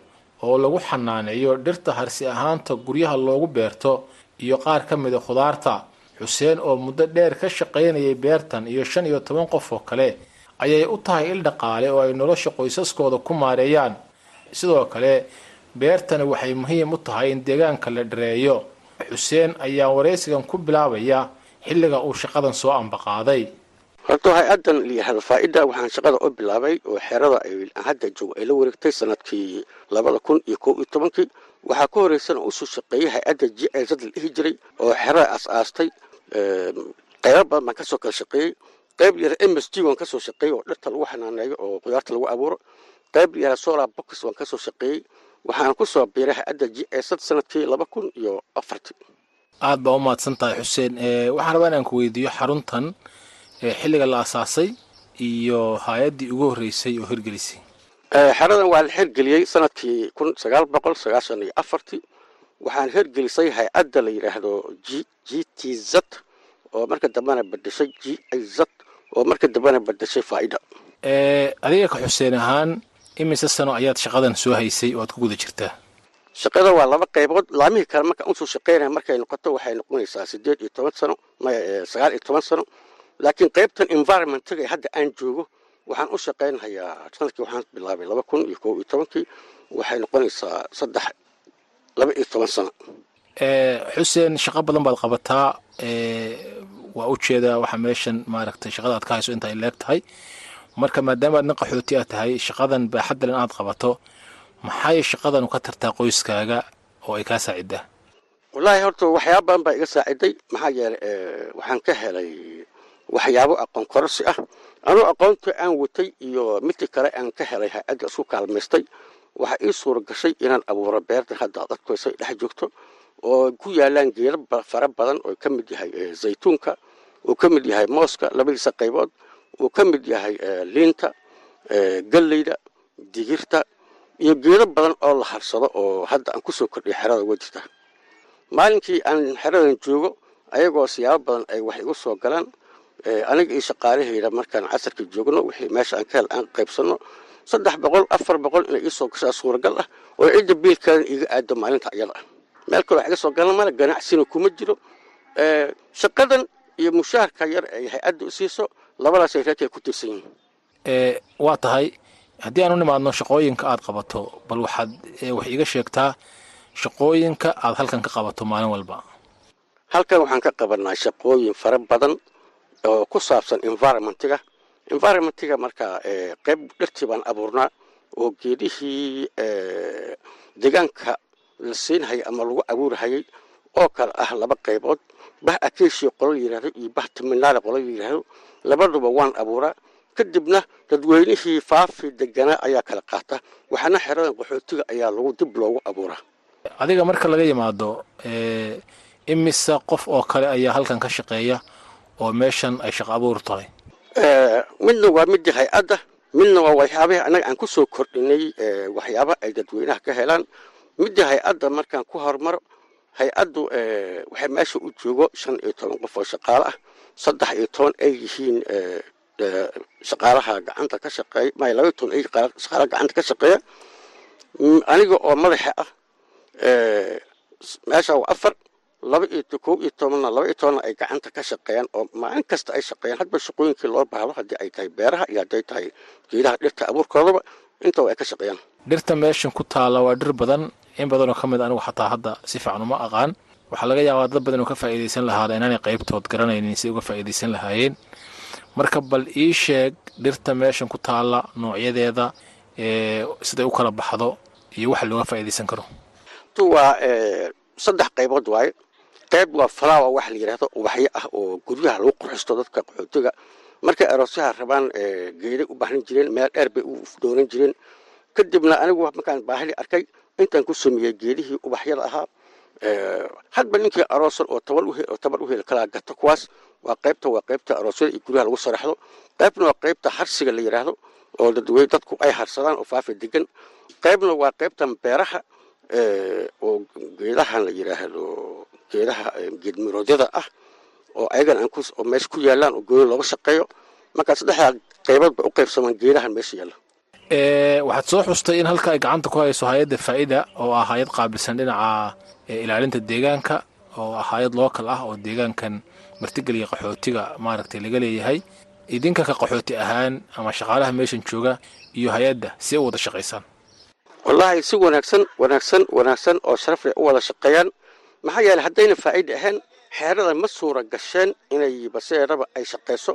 Speaker 15: oo lagu xanaaneeyo dhirta harsi ahaanta guryaha loogu beerto iyo qaar ka mida khudaarta xuseen oo muddo dheer ka shaqaynayay beertan iyo shan iyo toban qof oo kale ayay u tahay il dhaqaale oo ay nolosha qoysaskooda ku maareeyaan. Sidoo kale beertani waxay muhiim u tahay in deegaanka la dhareeyo. Xuseen ayaa waraysigan ku bilaabaya xilliga uu shaqadan soo ambaqaaday.
Speaker 16: Horta hay'adan layihahdo faa-ida waxaan shaqada u bilaabay oo xerada hadda joog ay la wareegtay sannadkii labada kun iyo kow iyo tobankii. Waxaa ka horeysana u soo shaqeeyey hay'adda j z la dhihi jiray oo xerada as-aastay qaybo badan baan ka soo kala shaqeeyey. Qayb yara m s g waan ka soo shaqeeyey oo dhirta lagu xanaaneeyo oo qudaarta lagu abuuro. Qayb yara solar box waan ka soo shaqeeyey. Waxaana ku soo biiray hay'adda j z sannadkii laba kun iyo afartii
Speaker 15: aada baa u mahadsan tahay xuseen. Waxaan rabaa inaan ku weydiiyo xaruntan xilliga la asaasay iyo hay'addii ugu horreysay oo hirgelisay.
Speaker 16: Xeradan waa la xirgeliyey sannadkii kun sagaal boqol sagaashan iyo afartii waxaan hirgelisay hay'adda la yidhaahdo g t z oo marka dambena bedeshay g i z oo marka dambena bedeshay faa-ida
Speaker 15: adiga ka xuseen ahaan imise sano ayaad shaqadan soo haysay oo aad ku guda jirtaa?
Speaker 16: Shaqada waa laba qaybood. Laamihii kale markaan u soo shaqeynaya markay noqoto waxay noqonaysaa sideed iyo toban sano sagaal iyo toban sano. Laakiin qaybtan environmentiga ee hadda aan joogo waxaan u shaqaynhayaa sannadkii waxaan bilaabay laba kun iyo kow iyo tobankii waxay noqonaysaa saddex laba iyo toban sano.
Speaker 15: Xuseen shaqo badan baad qabataa. Waa u jeedaa waxa meeshan maaragtay shaqada aad ka hayso inta ay leeg tahay. Marka maadaama aad nin qaxooti aad tahay shaqadan baaxaddan aad qabato maxay shaqadan ka tartaa qoyskaaga oo ay kaa saacidaa
Speaker 16: wallaahi horta waxyaaba badan baa iga saaciday. Maxaa yeelay waxaan ka helay waxyaabo aqoon kororsi ah. Anuu aqoonta aan watay iyo midkii kale aan ka helay hay'adda isku kaalmaystay waxaa ii suura gashay inaan abuuro beertan hadda ad adkayso dhex joogto oo ku yaalaan geedo fara badan oo ka mid yahay zaytuunka uu ka mid yahay mooska labadiisa qaybood uu ka mid yahay liinta galleyda digirta iyo geedo badan oo la harsado oo hadda aan ku soo kordhiya xerada uga jirta. Maalinkii aan xeradan joogo ayagoo siyaabo badan ay wax igu soo galaan aniga iyo shaqaalahayda markaan casarka joogno wixii meesha aan ka hel aan qaybsanno saddex boqol afar boqol inay ii soo gashaa suuragal ah oo cidda biilkeedan iiga aado maalinta ayada. Ah meel kale wax iga soo galan male ganacsina kuma jiro. Shaqadan iyo mushaharka yar ay hay'adda u siiso labadaasay reerkay ku tirsan yihiin.
Speaker 15: Waa tahay haddii aan u nimaadno shaqooyinka aad qabato bal waxaad wax iiga sheegtaa shaqooyinka aad halkan ka qabato maalin walba.
Speaker 16: Halkan waxaan ka qabanaa shaqooyin fara badan oo ku saabsan environmentiga. Environmentiga markaa qayb dhirtii baan abuurnaa oo geedihii deegaanka la siinhayay ama lagu abuurhayay oo kale ah laba qaybood. Bah akeeshia qolo la yidhahdo iyo bah timinaale qolo la yidhahdo labaduba waan abuuraa. Kadibna dadweynihii faafi deganaa ayaa kala qaata. Waxaana xeradan qaxootiga ayaa lagu dib loogu abuuraa.
Speaker 15: Adiga marka laga yimaado imise qof oo kale ayaa halkan ka shaqeeya oo meeshan ay shaqo abuur tahay.
Speaker 16: Midna waa midii hay'adda midna waa waxyaabahii annaga aan ku soo kordhinay waxyaaba ay dadweynaha ka helaan. Midii hay'adda markaan ku hormaro hay'addu waxay meesha u joogo shan iyo toban qof oo shaqaale ah. Saddex iyo toban ay yihiin shaqaalaha gacanta ka shaqeeya may laba toban ay shaqaalaha gacanta ka shaqeeya. Aniga oo madaxa ah meesha waa afar laba iyo kow iyo tobanna laba iyo tobanna ay gacanta ka shaqeeyaan oo maalin kasta ay shaqeeyaan. Hadba shaqooyinkii loo baahdo haddii ay tahay beeraha iyo hadday tahay geedaha dhirta abuurkoodaba intaba ay ka shaqeeyaan.
Speaker 15: Dhirta meeshan ku taala waa dhir badan. In badanoo ka mid anigu xataa hadda si fiican uma aqaan. Waxaa laga yaabaa dad badan oo ka faa'iidaysan lahaada inaanay qaybtood garanaynin si uga faa'iidaysan lahaayeen. Marka bal ii sheeg dhirta meeshan ku taala noocyadeeda siday u kala baxdo iyo waxa looga faa'iidaysan karo.
Speaker 16: Waa saddex qaybood waaye qayb waa flower waxa la yidhahdo ubaxyo ah oo guryaha lagu qurxisto dadka qaxootiga. Markay aroosyaha rabaan geeday u baahan jireen meel dheer bay u doonan jireen. Kadibna anigu markaan baahili arkay intaan ku sameeyey geedihii ubaxyada ahaa. Hadba ninkii aroosan oo tabar u heli kalaa gata kuwaas. Waa qaybta waa qaybta aroosyada iyo guryaha lagu saraxdo. Qaybna waa qaybta harsiga la yidhaahdo oo dadwey dadku ay harsadaan oo faafa degan qaybna waa qaybtan beeraha oo geedahan la yidhaahdo geedaha geedmiroodyada ah oo ayagan aan oo meesha ku yaalaan oo gooni looga shaqeeyo. Markaa saddexdaa qaybood ba u qaybsamaan geedahan meesha yaalla.
Speaker 15: Waxaad soo xustay in halka ay gacanta ku hayso hay'adda faa'ida oo ah hay'ad qaabilsan dhinaca ilaalinta deegaanka oo ah hay'ad lookal ah oo deegaankan martigeliya qaxootiga maaragtay laga leeyahay. Idinka ka qaxooti ahaan ama shaqaalaha meeshan jooga iyo hay'adda si u wada shaqaysaan
Speaker 16: wallaahi si wanaagsan wanaagsan wanaagsan oo sharaf leh u wada shaqeeyaan maxaa yeeley haddayna faa'iida ahayn xeerada ma suura gasheen inay baseeraba ay shaqayso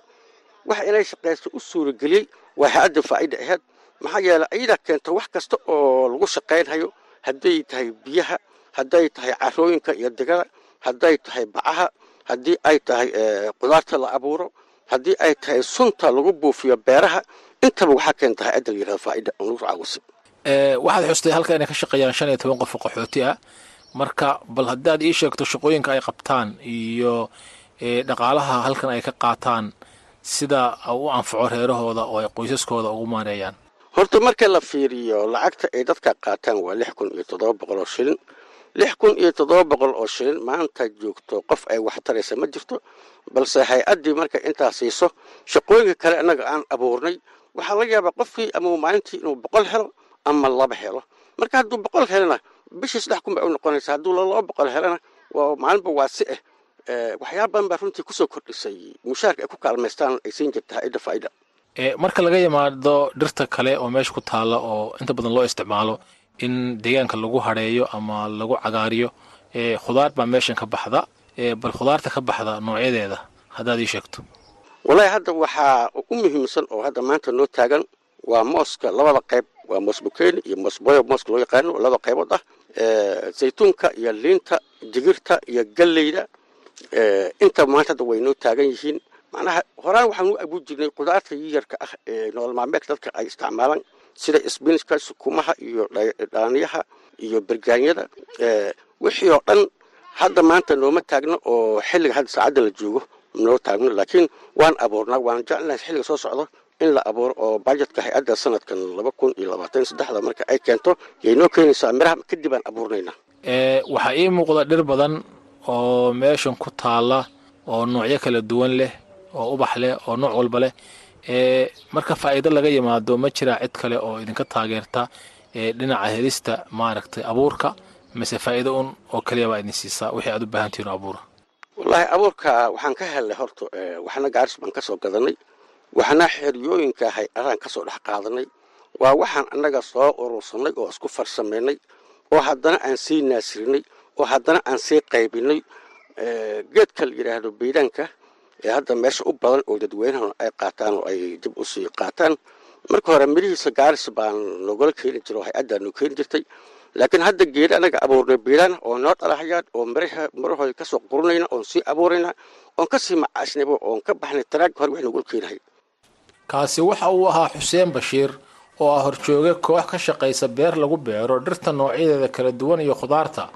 Speaker 16: waxa inay shaqayso u suurageliyey waa hay'adda faa'ida ahayd. Maxaa yeeley ayadaa keento wax kasta oo lagu shaqaynhayo hadday tahay biyaha hadday tahay carooyinka iyo digada hadday tahay bacaha haddii ay tahay qudaarta la abuuro haddii ay tahay sunta lagu buufiyo beeraha intaba waxaa keenta hay'adda la yiraahdo faa'ida oo lagu caawisa
Speaker 15: waxaad xustay halka inay ka shaqeeyaan shan iyo toban qof oo qaxooti ah marka bal haddaad ii sheegto shaqooyinka ay qabtaan iyo dhaqaalaha halkan ay ka qaataan sida u anfaco reerahooda oo ay qoysaskooda ugu maareeyaan.
Speaker 16: Horta marka la fiiriyo lacagta ay dadka qaataan waa lix kun iyo toddoba boqol oo shilin. Lix kun iyo toddoba boqol oo shilin maanta joogto qof ay wax taraysa ma jirto. Balse hay'addii marka intaa siiso shaqooyinka kale annaga aan abuurnay waxaa laga yaabaa qofkii ama maalintii inuu boqol helo ama laba helo. Marka hadduu boqol helana bishii saddex kun bay u noqonaysa. Hadduu laba boqol helana maalinba waa si ah waxyaaba badan baa runtii ku soo kordhisay. Mushaarka ay ku kaalmaystaan ay siin jirta hay'adda faa'ida
Speaker 15: marka laga yimaado dhirta kale oo meesha ku taalla oo inta badan loo isticmaalo in deegaanka lagu hadheeyo ama lagu cagaariyo khudaar baa meeshan ka baxda. Bal khudaarta ka baxda noocyadeeda haddaad ii sheegto.
Speaker 16: Wallaahi hadda waxaa u muhiimsan oo hadda maanta noo taagan waa mooska labada qayb waa moos bukeeni iyo moos boyo mooska loo yaqaano laba qaybood ah zaytuunka iyo liinta digirta iyo galleyda inta maanta hadda way noo taagan yihiin. Macnaha horaan waxaan u abuur jirnay qudaarta yiyarka ah ee nolol maalmeedka dadka ay isticmaalaan sida isbinska sukumaha iyo dhaaniyaha iyo bergaanyada wixii oo dhan hadda maanta nooma taagno oo xilliga hadda saacadda la joogo noo taagno. Laakiin waan abuurnaa waan jecelnahay xilliga soo socdo in la abuuro oo bajetka hay'adda sanadkan laba kun iyo labaatan saddexda marka ay keento yay noo keenaysaa miraha kadib aan abuurnaynaa.
Speaker 15: Waxaa ii muuqda dhir badan oo meeshan ku taala oo noocyo kala duwan leh oo ubax leh oo nooc walba leh. Marka faa'iido laga yimaado ma jiraa cid kale oo idinka taageerta dhinaca helista maaragtay abuurka mise faa'iido un oo keliya baa idin siisaa. Wixii aad u baahan tihiin abuura.
Speaker 16: Wallaahi abuurka waxaan ka helnay horta waxna gaaris baan ka soo gadanay waxna xeryooyinka hay'adaan ka soo dhex qaadanay. Waa waxaan annaga soo urursanay oo isku farsamaynay oo haddana aan sii naasirinay oo haddana aan sii qaybinay geedka la yidhaahdo baydaanka ee hadda meesha u badan oo dadweynahan ay qaataan oo ay dib u sii qaataan. Marka hore mirihiisa gaaris baan nogala keeni jira oo hay'addaa noo jirtay. Laakiin hadda geeda anaga abuurnay beelaan oo noo dhalahayaan oo marahooda ka soo qurunayna oon sii abuurayna oon ka sii macaashnayba oon ka baxnay taraag hore wax nogula keenahay
Speaker 15: kaasi waxa uu ahaa xuseen bashiir oo ah horjooge koox ka shaqaysa beer lagu beero dhirta noocyadeeda kala duwan iyo khudaarta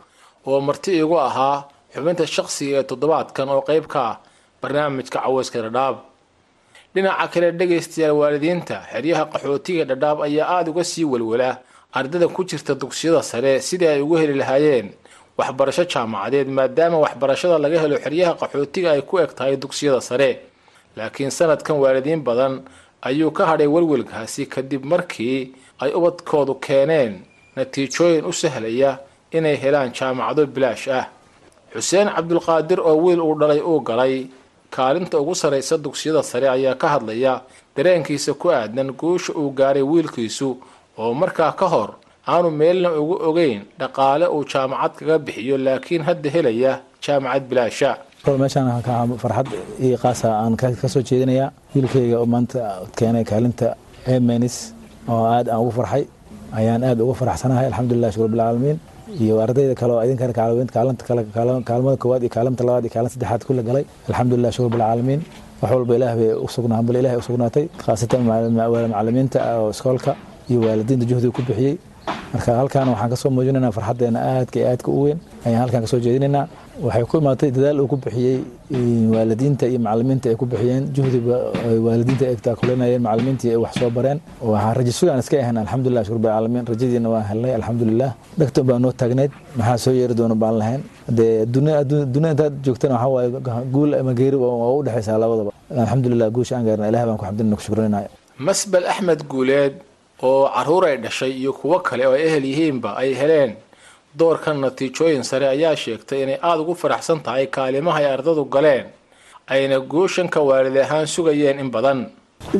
Speaker 15: oo marti igu ahaa xubinta shaqsiga ee toddobaadkan oo qayb ka ah barnaamijka caweyska dhadhaab. Dhinaca kale dhegaystayaal waalidiinta xeryaha qaxootiga dhadhaab ayaa aada uga sii welwela ardada ku jirta dugsiyada sare sidii ay ugu heli lahaayeen waxbarasho jaamacadeed maadaama waxbarashada laga helo xeryaha qaxootiga ay ku eg tahay dugsiyada sare. Laakiin sanadkan waalidiin badan ayuu ka hadhay welwelkaasi kadib markii ay ubadkoodu keeneen natiijooyin u sahlaya inay helaan jaamacado bilaash ah. Xuseen cabdulqaadir oo wiil uu dhalay uu galay kaalinta ugu sarraysa dugsiyada sare ayaa ka hadlaya dareenkiisa ku aadan guusha uu gaaray wiilkiisu oo markaa ka hor aanu meelna ugu ogeyn dhaqaale uu jaamacad kaga bixiyo laakiin hadda helaya jaamacad bilaasha
Speaker 17: meeshaan farxad iyo qaasa aan ka soo jeedinayaa wiilkayga maanta keenay kaalinta emenis oo aad aan ugu farxay ayaan aad uga faraxsanahay alxamdulilah shukr bilcaalamiin iyo ardayda kale oo idinkana kaalmada koowaad iyo kaalimta labaad iyo kaalin saddexaad kula galay. Alxamdulilah shukr bilcaalamiin wax walba ilaah bay hambal ilahay usugnaatay khaasatan macalimiinta oo iskoolka iyo waalidiinta juhdiga ku bixiyey. Marka halkan waxaan ka soo muujinaynaa farxadeena aadka aadka u weyn. Ayaan halkan ka soo jeedinaynaa waxay ku imaatay dadaal uu ku bixiyey waalidiinta iyo macalimiinta ay ku bixiyeen. Juhdiga waalidiinta ay taakulinayeen macalimiintii ay wax soo bareen. Waxaan rajo sugaan iska ahayn alxamdulilah shukr bilcaalamiin rajadiina waan helnay alxamdulilah dhegtan baa noo taagneyd maxaa soo yeeri doona baan lahayn. Dee dunia intaad joogtana waxaa waaye guul ama geeri waa u dhexaysaa labadaba. Alxamdulilah guusha aan gaarna ilaah baan ku xamdinana ku shukrinaya
Speaker 15: masbel axmed guuleed oo carruur ay dhashay iyo kuwo kale oo ehel yihiinba ay heleen doorkan natiijooyin sare ayaa sheegtay inay aada ugu faraxsan tahay kaalimaha ay ardadu galeen ayna guushanka waalid ahaan sugayeen in badan.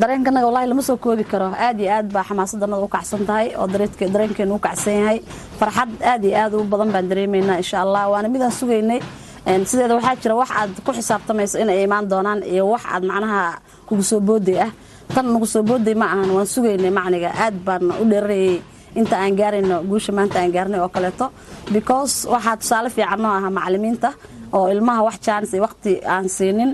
Speaker 18: Dareenkanaga wallahi lama soo koobi karo. Aad iyo aad baa xamaasadanada u kacsan tahay oo dareenkeenu u kacsan yahay. Farxad aad iyo aad u badan baan dareemaynaa insha allah. Waana midaan sugaynay sideeda waxaa jira wax aad ku xisaabtamayso inay imaan doonaan iyo wax aad macnaha kugu soo booday ah. Tan nagu soo booday ma ahan waan sugaynay macniga. Aad baan u dheerarayay inta aan gaarayno guusha maanta aan gaarnay oo kaleeto. Because waxaa tusaale fiican aha macalimiinta oo ilmaha wax jaanis waqti aan siinin.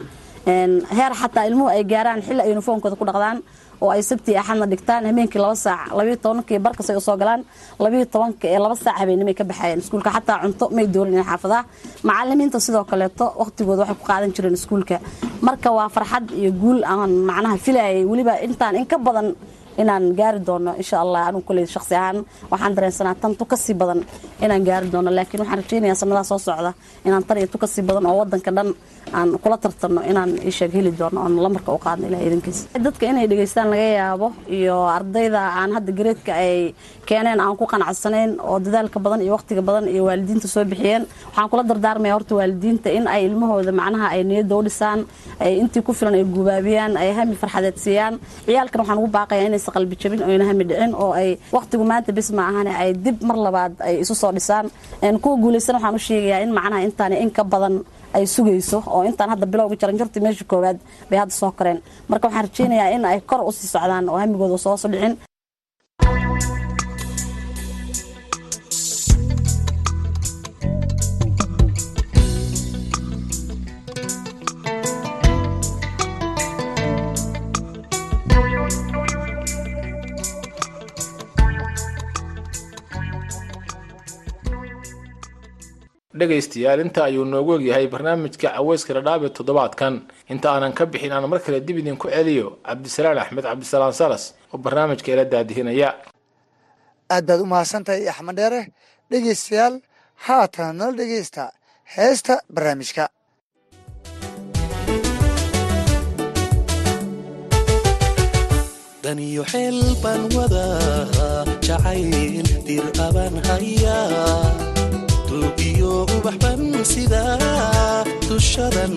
Speaker 18: Heer xataa ilmuhu ay gaaraan xilli ay uniformkooda ku dhaqdaan oo ay sabtii axadna dhigtaan habeenkii laba saac labayo tobankii barkasay u soo galaan labayo tobanka ee laba saac habeenimay ka baxayeen iskuulka xataa cunto may doorin in xaafadaha macalimiinta sidoo kaleeto waqtigooda waxay ku qaadan jireen iskuulka. Marka waa farxad iyo guul aan macnaha filayay weliba intaan in ka badan inaan gaari doono insha allah anugu koley shaqsi ahaan waxaan dareensanaa tan tu ka sii badan inaan gaari doono. Laakiin waxaan rajaynayaa sanadaha soo socda inaan tan iyo tu ka sii badan oo wadanka dhan aan kula tartanno inaan isheeg heli doono oon lamarka u qaadno ilaha idankiisa dadka inay dhegaystaan laga yaabo iyo ardayda aan hadda gareedka ay keeneen aan ku qanacsanayn oo dadaalka badan iyo waqtiga badan iyo waalidiinta soo bixiyeen waxaan kula dardaarmaya horta waalidiinta in ay ilmahooda macnaha ay niyadda u dhisaan ay intii ku filan ay gubaabiyaan ay hami farxadeed siiyaan. Ciyaalkan waxaan ugu baaqayaa inay is qalbi jabin oyna hami dhicin oo ay wakhtigu maanta bis ma ahan ay dib mar labaad ay isu soo dhisaan. Kuwa guulaysan waxaan u sheegayaa in macnaha intaan in ka badan ay sugayso oo intaan hadda bilowga jaran jarta meesha koowaad bay hadda soo koreen. Marka waxaan rajaynayaa in ay kor u sii socdaan oo hamigooda soosu dhicin.
Speaker 15: dhegaystayaal. Inta ayuu noogu egyahay barnaamijka caweyska dhadhaab toddobaadkan. Inta aanan ka bixin aan mar kale dib idinku celiyo cabdisalaan axmed cabdisalaan salas oo barnaamijka ila daadihinaya
Speaker 10: aad baad u mahadsantahay axmed dhegaystayaal haatan nala dhegaysta. Heesta barnaamijka.
Speaker 19: Daniyo xeel baan wadahaa jacayl dir aban hayaa waxban sidaa dushadan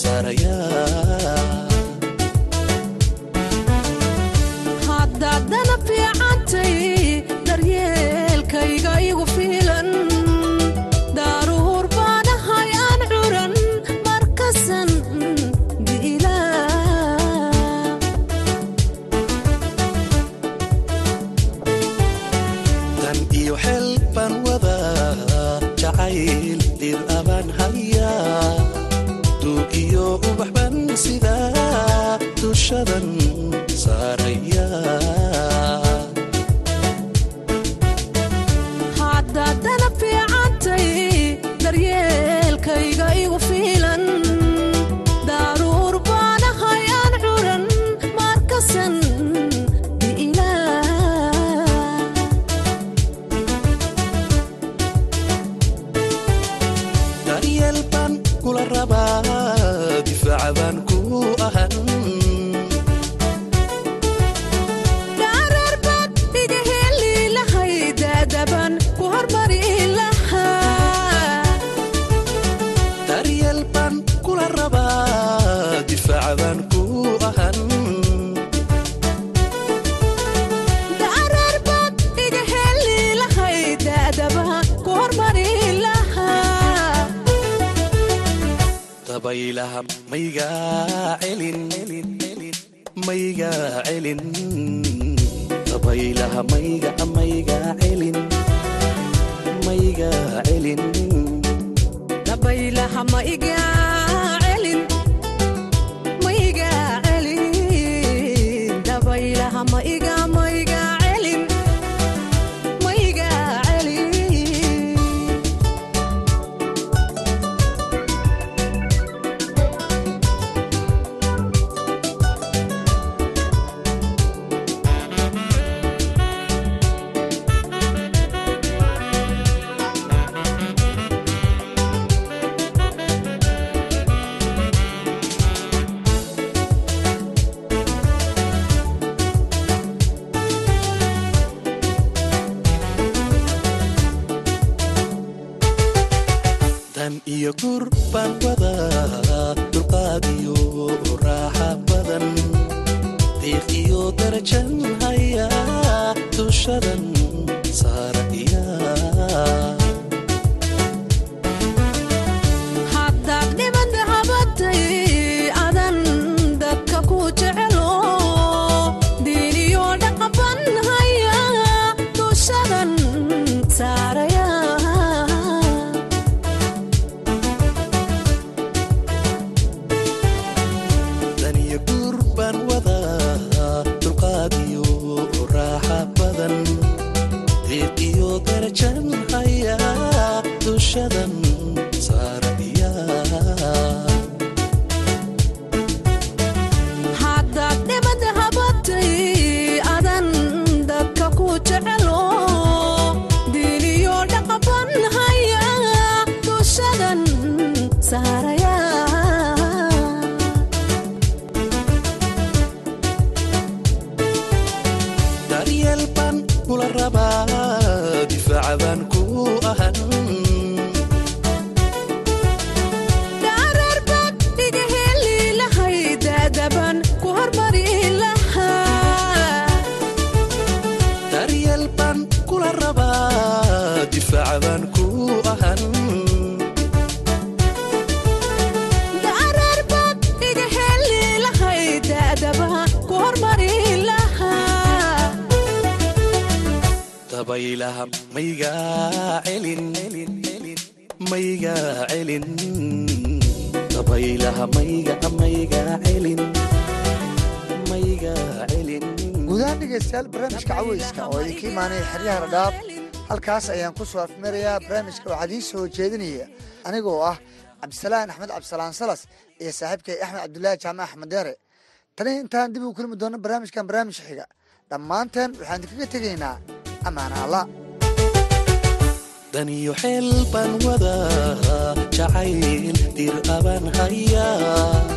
Speaker 19: saaraya. Hadaad
Speaker 20: danab fiicantay daryeelkayga igu
Speaker 10: sidaa halkaas ayaan ku soo afmarayaa barnaamijka waxaa idiin soo jeedinaya. Anigoo ah cabdisalaan axmed cabdisalaan salas iyo saaxiibkay axmed cabdulaahi jaamac axmed deere tani intaan dib ugu kulmi doono barnaamijkan barnaamij xiga. Dhammaanteen waxaan idinkaga tegaynaa ammaana allah.
Speaker 19: Daniyo xeel baan wadaa jacayl dir abaan hayaa